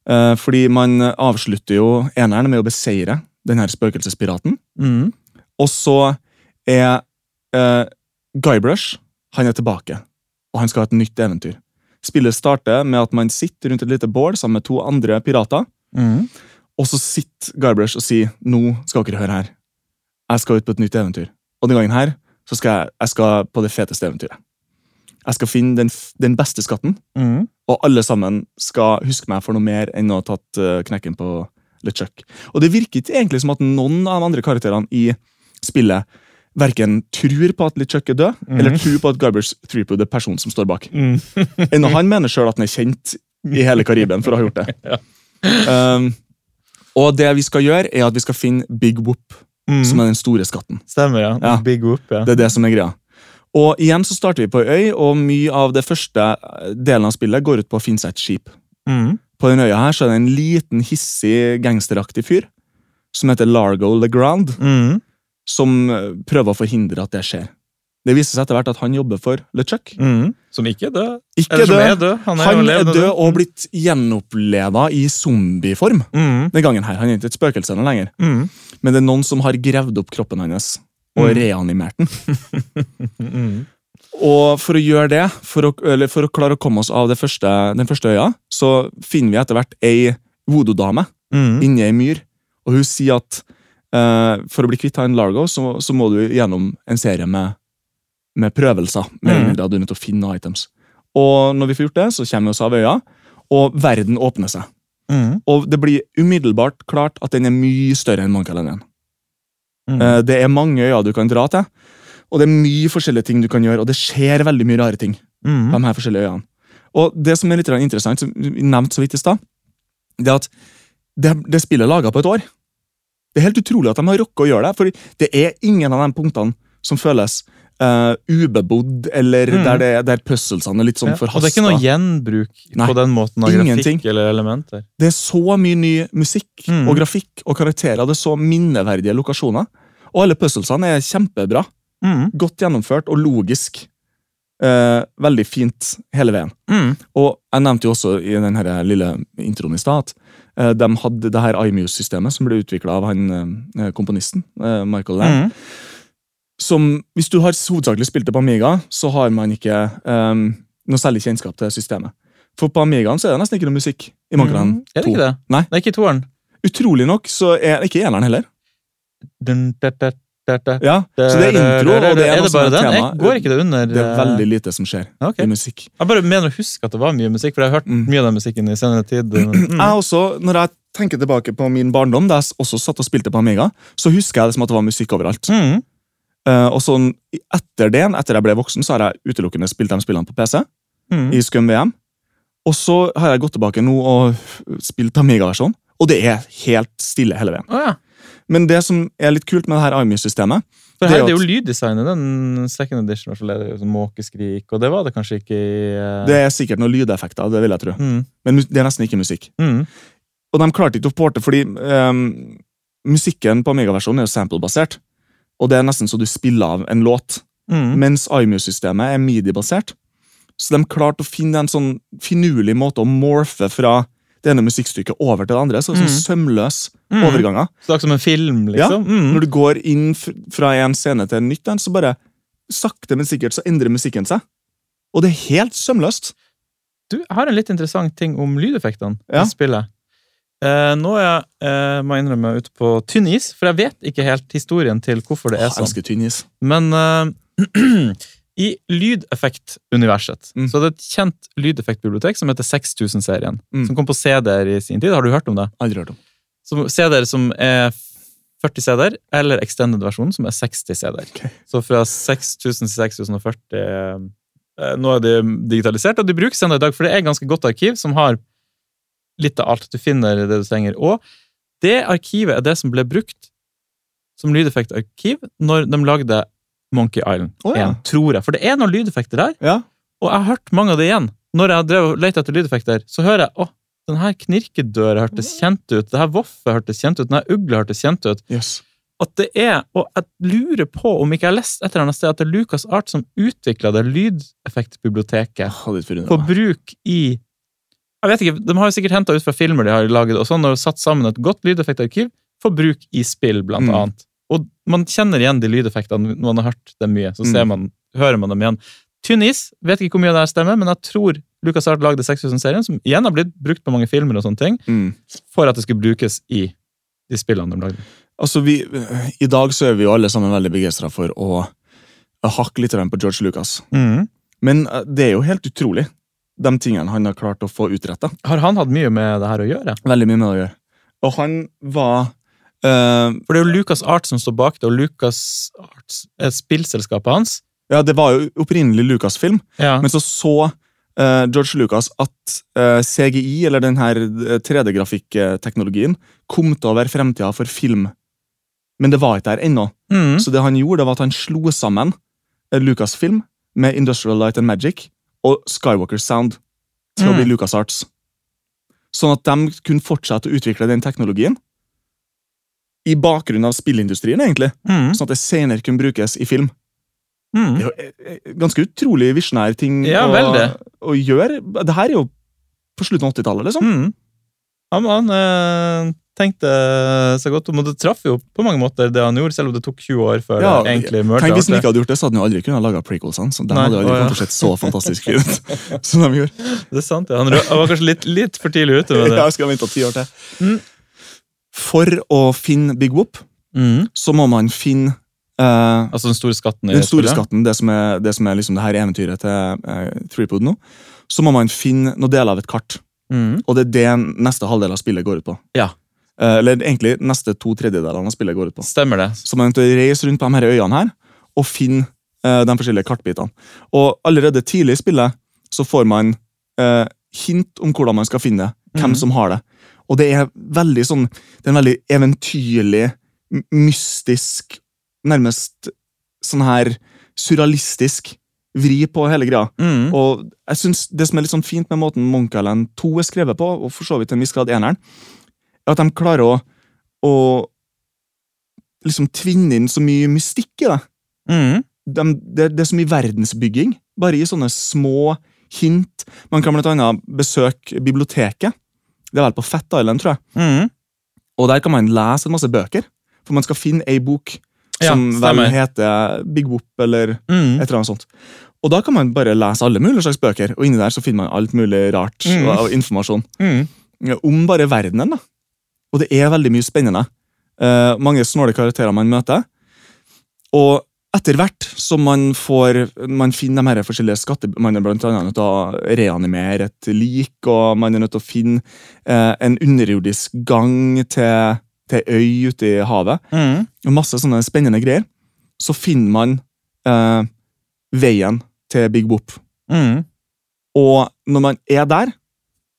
Eh, fordi man avslutter jo eneren med å beseire den her spøkelsespiraten. Mm. Og så er eh, Guybrush han er tilbake, og han skal ha et nytt eventyr. Spillet starter med at man sitter rundt et lite bål sammen med to andre pirater. Mm. Og så sitter Guybrush og sier nå skal dere høre her. Jeg skal ut på et nytt eventyr. Og den gangen her så skal jeg, jeg skal på det feteste eventyret. Jeg skal finne den, den beste skatten, Mm. og alle sammen skal huske meg for noe mer enn å ha tatt eh, knekken på LeChuck. Og det virker ikke egentlig som at noen av de andre karakterene i spillet verken tror på at LeChuck er død, eller tror på at Garbers Threepood er personen som står bak. Mm. Ennå han mener sjøl at han er kjent i hele Karibien for å ha gjort det. Ja. Um, og det vi skal gjøre, er at vi skal finne Big Whoop, Mm. som er den store skatten. Stemmer, ja. Ja. Big whoop, ja. Det er det som er greia. Og igjen så starter vi på ei øy, og mye av det første delen av spillet går ut på å finne seg et skip. Mm. På den øya her så er det en liten, hissig, gangsteraktig fyr som heter Largo Legrand, Mm. som eh, prøver å forhindre at det skjer. Det viser seg etter hvert at han jobber for LeChuck. Mm. Som ikke er død. Ikke Eller som er død. død. Han er, Han er død og blitt gjenoppleva i zombieform. Mm. Den gangen her. Han er ikke et spøkelse noe lenger. Mm. Men det er noen som har gravd opp kroppen hans og Mm. reanimert den. Og for å gjøre det, for å, eller for å klare å komme oss av det første, den første øya, så finner vi etter hvert ei voodoo-dame Mm. inni ei myr. Og hun sier at uh, for å bli kvitt han Largo, så, så må du gjennom en serie med, med prøvelser. Med Mm. du er nødt til å finne items. Og når vi får gjort det, så kommer vi oss av øya, og verden åpner seg. Mm. Og det blir umiddelbart klart at den er mye større enn 1. Mm. Uh, Det er mange øyer du kan dra til, og det er mye forskjellige ting du kan gjøre, og det skjer veldig mye rare ting på Mm. de her forskjellige øyene. Og det som er litt interessant, som vi nevnte så vidt i stad, det er at det, det spillet er laga på et år. Det er helt utrolig at de har rukket å gjøre det, for det er ingen av de punktene som føles uh, ubebodd, eller Mm. der, det, der puzzlesene er litt sånn Ja, Og forhasta. det er ikke noe gjenbruk Nei, på den måten av ingenting. grafikk eller elementer. Det er så mye ny musikk Mm. og grafikk og karakterer. Det er så minneverdige lokasjoner. Og alle puzzlesene er kjempebra. Mm. Godt gjennomført og logisk. Eh, veldig fint hele veien. Mm. Og jeg nevnte jo også i den lille introen i stad at eh, de hadde det her iMuse-systemet som ble utvikla av han eh, komponisten, eh, Michael Land. Mm. Som, hvis du har hovedsakelig spilt det på Amiga, så har man ikke eh, noe særlig kjennskap til systemet. For på Amigaen så er det nesten ikke noe musikk i Monkey Island Mm. Er det 2. ikke det? Nei. Det er ikke toeren. Utrolig nok så er det ikke eneren heller. Dun, da, da. Ja, så det er intro, og det er, er det bare den? tema. Jeg går ikke det under Det er eh, veldig lite som skjer okay. i musikk. Jeg bare mener å huske at det var mye musikk, for jeg har hørt Mm. mye av den musikken i senere tid. Jeg også, Når jeg tenker tilbake på min barndom, da jeg også satt og spilte på Amiga, så husker jeg det som at det var musikk overalt. Mm. Eh, og sånn, Etter det, etter jeg ble voksen, så har jeg utelukkende spilt de spillene på PC. Mm. i Scum VM. Og så har jeg gått tilbake nå og spilt Amiga-versjonen, og det er helt stille hele veien. Oh, ja. Men det som er litt kult med det her IMU-systemet For Det er her det jo lyddesignet. Den second edition hvert fall, er det jo sånn måkeskrik, og det var det kanskje ikke i uh... Det er sikkert noen lydeffekter, det vil jeg tro. mm. Men det er nesten ikke musikk. Mm. Og de klarte ikke å porte, fordi um, musikken på Amiga-versjonen er jo sample-basert. Og det er nesten så du spiller av en låt. Mm. Mens IMU-systemet er midi-basert. Så de klarte å finne en sånn finurlig måte å morfe fra det ene musikkstykket over til det andre. Så, sånn Mm. sømløs Mm. overganger. Slags er som en film, liksom? Mm. Når du går inn fra en scene til en nytt, en, så bare sakte, men sikkert så endrer musikken seg. Og det er helt sømløst. Du, jeg har en litt interessant ting om lydeffektene Ja. i spillet. Eh, nå er jeg, eh, må jeg innrømme, ute på tynn is, for jeg vet ikke helt historien til hvorfor det Åh, sånn. jeg elsker tynn is. Men eh, i lydeffektuniverset Mm. så det er et kjent lydeffektbibliotek som heter 6000-serien. Mm. Som kom på CD-er i sin tid. Har du hørt om det? Aldri hørt om. Som CD-er som er 40 CD-er, eller extended-versjonen som er 60 CD-er. Okay. Så fra 6000 til 6040 eh, nå er de digitalisert, og de brukes ennå i dag, for det er et ganske godt arkiv som har litt av alt. Du finner det du trenger. Og det arkivet er det som ble brukt som lydeffektarkiv når de lagde Monkey Island oh, ja. 1, tror jeg. For det er noen lydeffekter der, Ja. og jeg har hørt mange av det igjen. Når jeg har drevet og lett etter lydeffekter, så hører jeg å, den her knirkedøra hørtes kjent ut, det her voffet hørtes kjent ut, den her ugla hørtes kjent ut. Yes. At det er, og jeg lurer på om ikke jeg har lest et eller annet sted at det er Lucas Art som utvikla det lydeffektbiblioteket oh, på bruk i Jeg vet ikke, De har jo sikkert henta ut fra filmer de har laget, og sånn, og satt sammen et godt lydeffektarkiv for bruk i spill, blant Mm. annet. Og man kjenner igjen de lydeffektene når man har hørt dem mye. Så Mm. ser man, hører man dem igjen. Tynn is, vet ikke hvor mye det her stemmer, men jeg tror Lucas Art lagde 6000-serien, som igjen har blitt brukt på mange filmer, og sånne ting, Mm. for at det skulle brukes i de spillene de lagde. Altså, vi, I dag så er vi jo alle sammen veldig begeistra for å, hakke litt grann på George Lucas. Men eh, det er jo helt utrolig, de tingene han har klart å få utretta. Har han hatt mye med det her å gjøre? Veldig mye med det å gjøre. Og han var For det er jo Lucas Art som står bak det, og Lucas Arts spillselskapet hans. Ja, det var jo opprinnelig Lucasfilm, Ja. men så så eh, George Lucas at eh, CGI, eller den her 3D-grafikkteknologien, kom til å være fremtida for film. Men det var ikke der ennå. Mm. Så det han gjorde, det var at han slo sammen eh, Lucasfilm med Industrial Light and Magic og Skywalker Sound til å Mm. bli LucasArts. Sånn at de kunne fortsette å utvikle den teknologien i bakgrunnen av spillindustrien, egentlig. Mm. Sånn at det senere kunne brukes i film. Mm. Det er jo eh, eh, ganske utrolig visjonær ting Ja, å, å gjøre. Det her er jo på slutten av 80-tallet, liksom. Mm. Han, han øh, tenkte seg godt om, og det traff jo på mange måter det han gjorde, selv om det tok 20 år før Ja, egentlig mørte Tenk Hvis han ikke hadde gjort det, så hadde han jo aldri kunnet lage prequelsene. Så den Nei, hadde aldri å, ja. kommet til å se så fantastisk ut som de gjorde. Det er sant, ja. Han, han var kanskje litt, litt for tidlig ute med det. Ja, jeg skal vente ti år til. Mm. For å finne Big Whoop, Mm. så må man finne eh, Altså den store skatten den store spillet. skatten, det som er, det som er liksom det her eventyret til uh, Threepwood nå. Så må man finne noen deler av et kart, Mm. og det er det neste halvdel av spillet går ut på. Ja. Eh, eller egentlig neste to tredjedelene av spillet går ut på. Stemmer det. Så man er nødt til å reise rundt på de her øyene her og finne eh, de forskjellige kartbitene. Og allerede tidlig i spillet så får man eh, hint om hvordan man skal finne det, hvem mm. som har det. Og det er veldig sånn Det er en veldig eventyrlig, mystisk, nærmest sånn her surrealistisk vri på hele greia. Mm. Og jeg synes Det som er litt sånn fint med måten Monkey Island 2 er skrevet på, og for så vidt til en viss grad eneren, er at de klarer å, å liksom tvinne inn så mye mystikk i det. Mm. De, det. Det er så mye verdensbygging, bare i sånne små hint. Man kan blant annet besøke biblioteket. Det er vel på Fat Island, tror jeg. Mm. Og der kan man lese en masse bøker. For man skal finne ei bok Ja, som vel heter Big Whoop, eller Mm. et eller annet sånt. Og da kan man bare lese alle mulige slags bøker, og inni der så finner man alt mulig rart Mm. og, og informasjon Mm. om bare verdenen. da. Og det er veldig mye spennende. Uh, mange snåle karakterer man møter. Og etter hvert som man får Man finner de her forskjellige skatter Man er blant annet nødt til å reanimere et lik, og man er nødt til å finne eh, en underjordisk gang til, til øy ute i havet Mm. og masse sånne spennende greier, så finner man eh, veien til Big Boop. Mm. Og når man er der,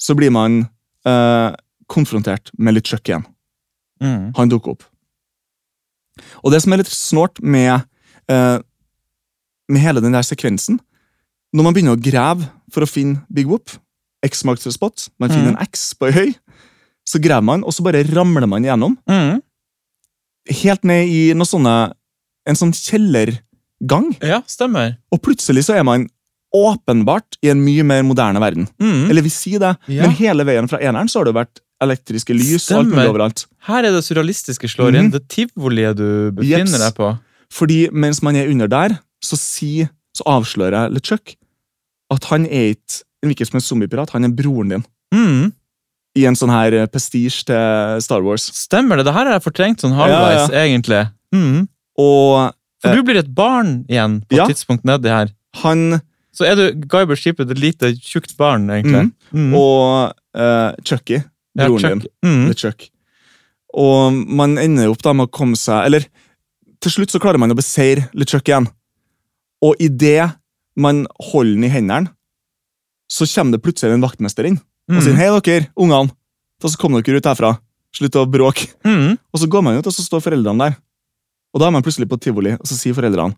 så blir man eh, konfrontert med litt igjen. Mm. Han dukker opp. Og det som er litt snålt med, eh, med hele den der sekvensen Når man begynner å grave for å finne Big Whoop, X marks the spot, man finner mm. en X på ei høy, så graver man, og så bare ramler man gjennom. Mm. Helt ned i noe sånne, en sånn kjellergang. Ja, stemmer. Og plutselig så er man åpenbart i en mye mer moderne verden. Mm. Eller vi sier det, Ja. men hele veien fra eneren så har det vært elektriske lys og alt mulig overalt. Her er det surrealistiske slår inn. Det tivoliet du befinner yes. deg på. Fordi mens man er under der, så, si, så avslører LeChuck at han er ikke en hvilken som helst zombiepirat, han er broren din. Mm. I en sånn her eh, prestige til Star Wars. Stemmer det. Det her jeg fortrengt sånn halvveis, egentlig. Mm. Og For Eh. du blir et barn igjen på Ja. et tidspunkt nedi her. han Så er du Guybers Sheepwood et lite, tjukt barn, egentlig. Mm. og uh, Chucky, Ja, broren din, Mm. LeChuck. Og man ender opp da med å komme seg Eller til slutt så klarer man å beseire LeChuck igjen. Og idet man holder den i hendene, så kommer det plutselig en vaktmester inn og sier Mm. 'Hei, dere, ungene, Da så kom dere ut herfra. Slutt å bråke.' Mm. Og så går man ut, og så står foreldrene der. Og da er man plutselig på tivoli, og så sier foreldrene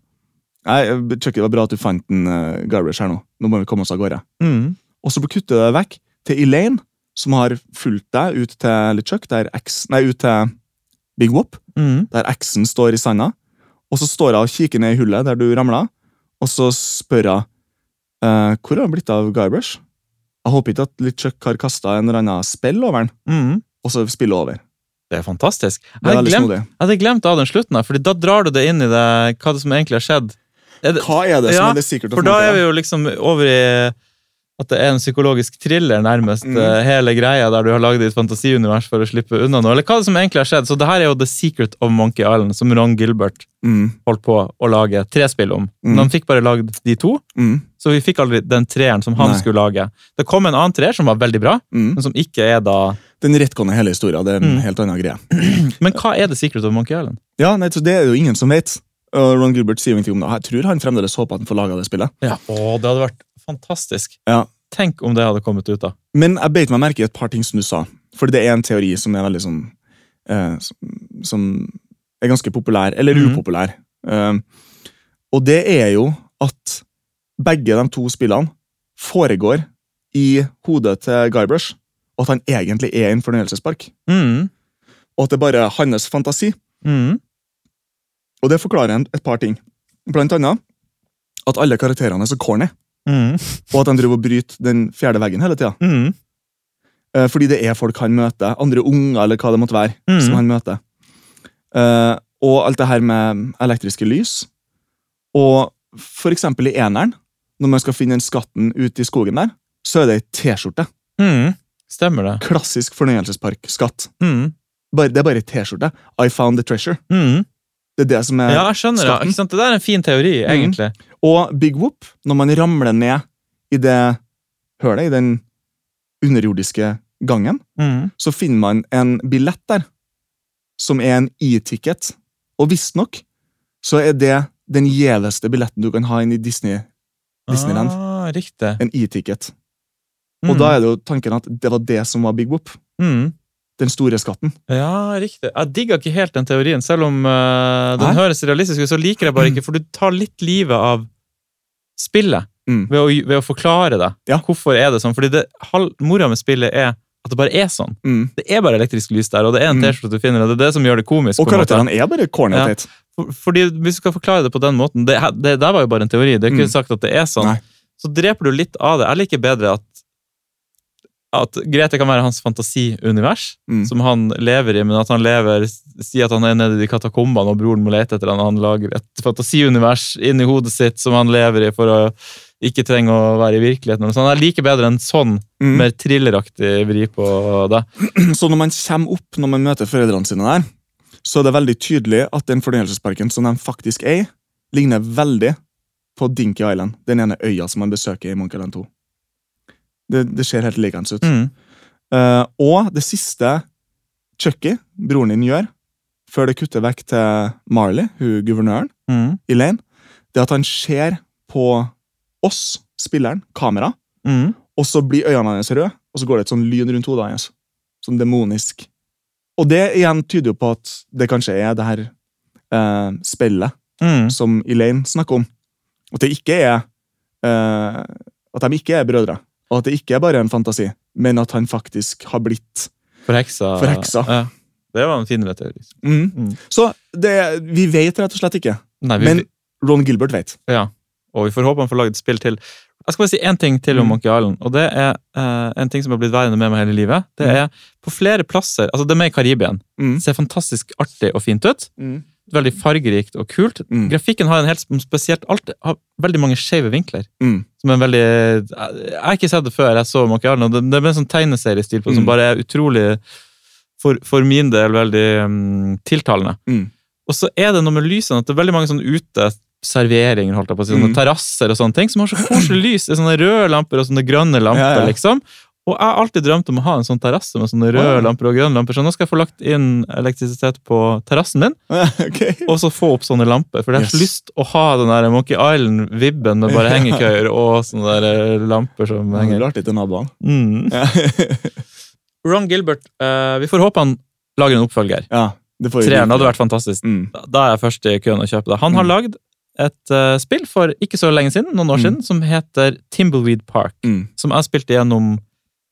Nei, Chucky, det var bra at du fant en uh, garbage her nå. Nå må vi komme oss av gårde. Mm. Og så kutter det vekk til Elaine, som har fulgt deg ut til LeChuck, der X, nei, ut til Big Wop, Mm. der X-en står i sanda. Og så står hun og kikker ned i hullet der du ramla, og så spør hun uh, hvor har det blitt av Guybrush. Jeg håper ikke at LeChuck har kasta en eller annen spill over den, Mm. og så spiller over. Det er fantastisk. Jeg hadde glemt, jeg hadde glemt av den slutten, her, Fordi da drar du det inn i det, hva det som egentlig har skjedd. Er det, Hva er det som Ja, er det sikkert? For da er vi jo liksom over i at det er en psykologisk thriller, nærmest, Mm. eh, hele greia, der du har lagd et fantasiunivers for å slippe unna noe. Eller hva det som egentlig har skjedd. Så det her er jo The Secret of Monkey Island, som Ron Gilbert Mm, holdt på å lage tre spill om. Mm. Men han fikk bare lagd de to, mm, så vi fikk aldri den treeren som han Nei. skulle lage. Det kom en annen treer som var veldig bra, mm. men som ikke er da Den retconner hele historien. Det er en Mm. helt annen greie. Men hva er The Secret of Monkey Island? Ja, nei, så Det er det jo ingen som vet. Ron Gilbert sier ingenting om det. Jeg tror han fremdeles håper at han får laga det spillet. Ja, å, det hadde vært fantastisk. Ja. Tenk om det hadde kommet ut, da. Men jeg beit meg merke i et par ting som du sa. For det er en teori som er veldig sånn eh, som, er ganske populær, eller Mhm. upopulær. Eh, og det er jo at begge de to spillene foregår i hodet til Guybrush, og at han egentlig er en fornøyelsespark. Mm. Og at det bare er hans fantasi. Mm. Og det forklarer en, et par ting. Blant annet at alle karakterene er så corny, Mm. og at han driver og bryter den fjerde veggen hele tida. Mm. Eh, Fordi det er folk han møter, andre unger eller hva det måtte være, Mm. som han møter. Eh, og alt det her med elektriske lys. Og for eksempel i eneren, når man skal finne den skatten ute i skogen der, så er det ei T-skjorte. Mm. Stemmer det. Klassisk fornøyelsespark-skatt. Mm. Det er bare ei T-skjorte. I found the treasure. Mm. Det er det som er Ja, jeg skjønner det. skatten. Sant? Det der er en fin teori, Mm. egentlig. Og Big Whoop, når man ramler ned i det hølet, i den underjordiske gangen, Mm. så finner man en billett der, som er en e-ticket. Og visstnok så er det den gjeveste billetten du kan ha inn i Disney, Disneyland. Ah, riktig. En e-ticket. Mm. Og da er det jo tanken at det var det som var Big Whoop. mm. Den store skatten. Ja, riktig. Jeg digger ikke helt den teorien, selv om uh, den Nei. høres realistisk ut. Så liker jeg bare ikke, for du tar litt livet av spillet Mm. ved, å, ved å forklare det. Ja. Hvorfor er det sånn? Fordi det, halv, mora med spillet er at det bare er sånn. Mm. Det er bare elektrisk lys der, og det er en Mm. T-skjorte du finner, og det er det som gjør det komisk. Og karakterene er bare corny Ja. For, fordi Hvis du skal forklare det på den måten Det, det der var jo bare en teori. Det er ikke Mm. sagt at det er sånn. Nei. Så dreper du litt av det. Jeg liker bedre at at Grete kan være hans fantasiunivers, Mm. som han lever i, men at han lever Si at han er nede i katakombene, og broren må lete etter han, og han lager et fantasiunivers inni hodet sitt som han lever i for å ikke trenge å være i virkeligheten. Så han er like bedre enn sånn Mm. mer thrilleraktig vri på det. Så når man kommer opp, når man møter foreldrene sine der, så er det veldig tydelig at den fornøyelsesparken som de faktisk er ligner veldig på Dinky Island, den ene øya som man besøker i Monkey Island 2. Det, det ser helt likens ut. Mm. Uh, og det siste Chucky, broren din, gjør, før det kutter vekk til Marley, hun guvernøren, Mm. Elaine, det at han ser på oss, spilleren, kamera, Mm. og så blir øynene hans røde, og så går det et sånn lyn rundt hodet hans. Sånn demonisk. Og det igjen tyder jo på at det kanskje er det her eh, spillet Mm. som Elaine snakker om. At det ikke er eh, At de ikke er brødre. Og at det ikke er bare en fantasi, men at han faktisk har blitt Forheksa. Forheksa. Ja. Det var en finere teori. mm. Mm. Så det, vi vet rett og slett ikke. Nei, vi, Men Ron Gilbert vet. Ja, og vi får håpe han får laget et spill til. Jeg skal bare si én ting til om Mm. Monkey Island, og det er eh, en ting som har blitt værende med meg hele livet. Det er på flere plasser, altså det er med i Karibien. Mm. Ser fantastisk artig og fint ut. Mm. Veldig fargerikt og kult. Mm. Grafikken har en helt spesielt alt, har veldig mange skeive vinkler. Mm. Som er veldig, Jeg har ikke sett det før jeg så Monkey Det, det er en sånn tegneseriestil på mm. som bare er utrolig, for, for min del, veldig um, tiltalende. Mm. Og så er det noe med lysene, at det er veldig mange sånne uteserveringer, holdt jeg på å si, sånne Mm. terrasser og sånne ting, som har så koselig lys. Det er sånne røde lamper og sånne grønne lamper, Ja, ja. liksom. Og jeg har alltid drømt om å ha en sånn terrasse med sånne røde lamper og grønne lamper, så nå skal jeg få lagt inn elektrisitet på terrassen min, Okay. og så få opp sånne lamper. For jeg har Yes. lyst å ha den der Monkey Island-vibben med bare hengekøyer og sånne der lamper som henger. rart artig til naboene. Mm. Ron Gilbert, eh, vi får håpe han lager en oppfølger. ja, det får Treeren hadde vært fantastisk. Mm. Da- Da er jeg først i køen å kjøpe det. Han har Mm. lagd et uh, spill for ikke så lenge siden, noen år Mm. siden, som heter Timbleweed Park. Mm. Som jeg spilte gjennom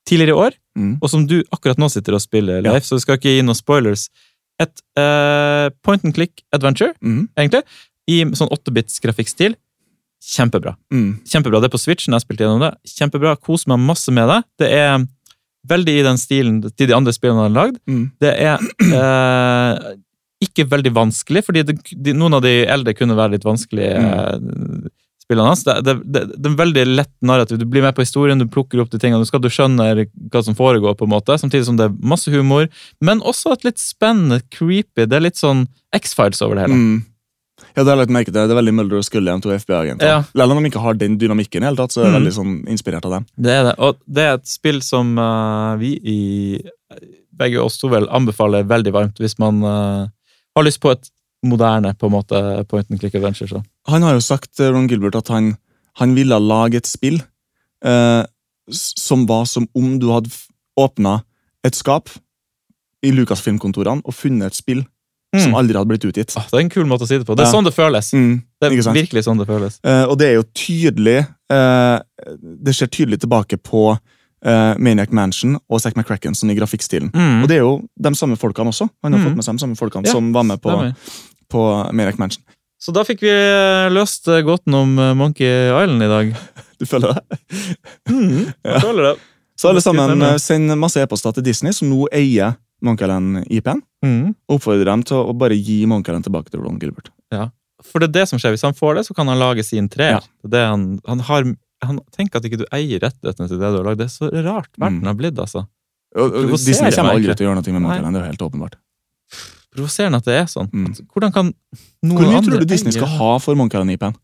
tidligere i år, Mm. og som du akkurat nå sitter og spiller, Ja. Leif, så du skal ikke gi noen spoilers. Et uh, point and click adventure, Mm. egentlig, i sånn 8-bits grafikkstil. Kjempebra. Mm. Kjempebra. Det er på Switchen jeg spilte gjennom det. Kjempebra. Kos meg masse med det. Det er veldig i den stilen til de andre spillene han har lagd. Mm. Det er eh, ikke veldig vanskelig, fordi det, de, noen av de eldre kunne være litt vanskelige eh, spillene hans. Det, det, det, det er veldig lett narrativ. Du blir med på historien, du plukker opp de tingene, du skal du skjønner hva som foregår, på en måte, samtidig som det er masse humor, men også et litt spennende, creepy Det er litt sånn X-Files over det hele. Mm. Ja, det har jeg merke til. Det er veldig Mulder og Scully, de to FBI-agentene. Ja. Selv om de ikke har den dynamikken, i hele tatt, så er jeg Mm. veldig sånn inspirert av dem. Det er det. Og det er et spill som uh, vi i begge oss to vel anbefaler veldig varmt hvis man uh, har lyst på et moderne på en måte point and click adventure. Så. Han har jo sagt, eh, Ron Gilbert, at han, han ville lage et spill eh, som var som om du hadde åpna et skap i Lucasfilm-kontorene og funnet et spill som Mm. aldri hadde blitt utgitt. Ah, det er en kul måte å si det på. Det er Ja. sånn det føles. Mm, Det er virkelig sånn det føles. Eh, og det er jo tydelig eh, Det ser tydelig tilbake på eh, Maniac Mansion og Zack McCracken i grafikkstilen. Mm. Og det er jo de samme folkene også. Han har Mm. fått med seg de samme folkene Ja, som var med på. På Maniac Mansion. Så da fikk vi løst gåten om Monkey Island i dag. Du føler det? Mm, jeg føler det. Så alle sammen eh, send masse e-poster til Disney, som nå eier Monkeyland-IP-en. Mm. Og oppfordrer dem til å bare gi Monkeyland tilbake til Ron Gilbert. Ja, For det er det som skjer. Hvis han får det, så kan han lage sin treer. Ja. Det han, han har han tenker at ikke du eier rettighetene til det du har lagd. Det er så rart verden Mm. har blitt, altså. Og, og Disney kommer aldri til å gjøre noe med. Monkeyland, det er jo helt åpenbart. Provoserende at det er sånn. Mm. Hvordan kan noen Hvor mye andre tror du Disney skal ha for Monkeyland-IP-en?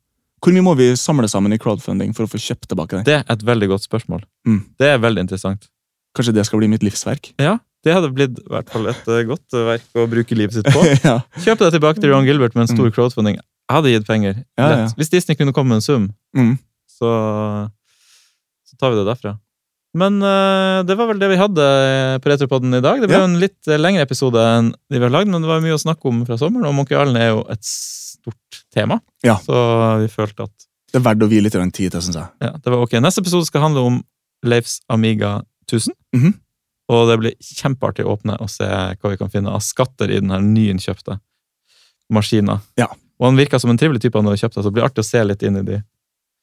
Hvor mye må vi samle sammen i crowdfunding for å få kjøpt tilbake den? Det er et veldig godt spørsmål. Mm. Det er veldig interessant. Kanskje det skal bli mitt livsverk? Ja, det hadde blitt i hvert fall et eh, godt eh, verk å bruke livet sitt på. ja. Kjøp det tilbake til Ron Gilbert med en stor Mm. crowdfunding. Jeg hadde gitt penger. Ja, ja. Hvis Disney kunne komme med en sum, Mm. så, så tar vi det derfra. Men uh, det var vel det vi hadde eh, på Retropodden i dag. Det ble Ja. en litt eh, lengre episode enn de vi har lagd, men det var mye å snakke om fra sommeren, og Monkey Island er jo et stort tema. Ja. Så vi følte at Det er verdt å vie litt grann tid til, syns jeg. ja, det var ok. Neste episode skal handle om Leifs Amiga 1000. Mhm. Og det blir kjempeartig å åpne og se hva vi kan finne av skatter i den her nyinnkjøpte maskina. Ja. Og han virka som en trivelig type han hadde kjøpt, så det blir artig å se litt inn i de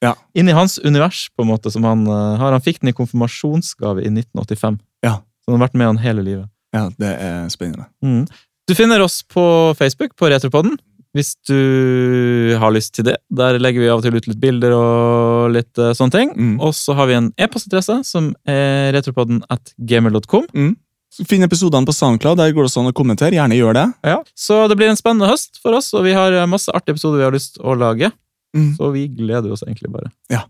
Ja. Inn i hans univers, på en måte, som han eh, har. Han fikk den i konfirmasjonsgave i 1985. Ja. Så han har vært med han hele livet. Ja, det er spennende. Mm. Du finner oss på Facebook, på Retropodden, hvis du har lyst til det. Der legger vi av og til ut litt bilder og litt uh, sånne ting. Mm. Og så har vi en e-postadresse som er retropodden at gamer.com. Finn episodene på SoundCloud, der går det sånn å kommentere. Gjerne gjør det. Ja. Så det blir en spennende høst for oss, og vi har eh, masse artige episoder vi har lyst til å lage. Mm. Så vi gleder oss egentlig bare. Ja.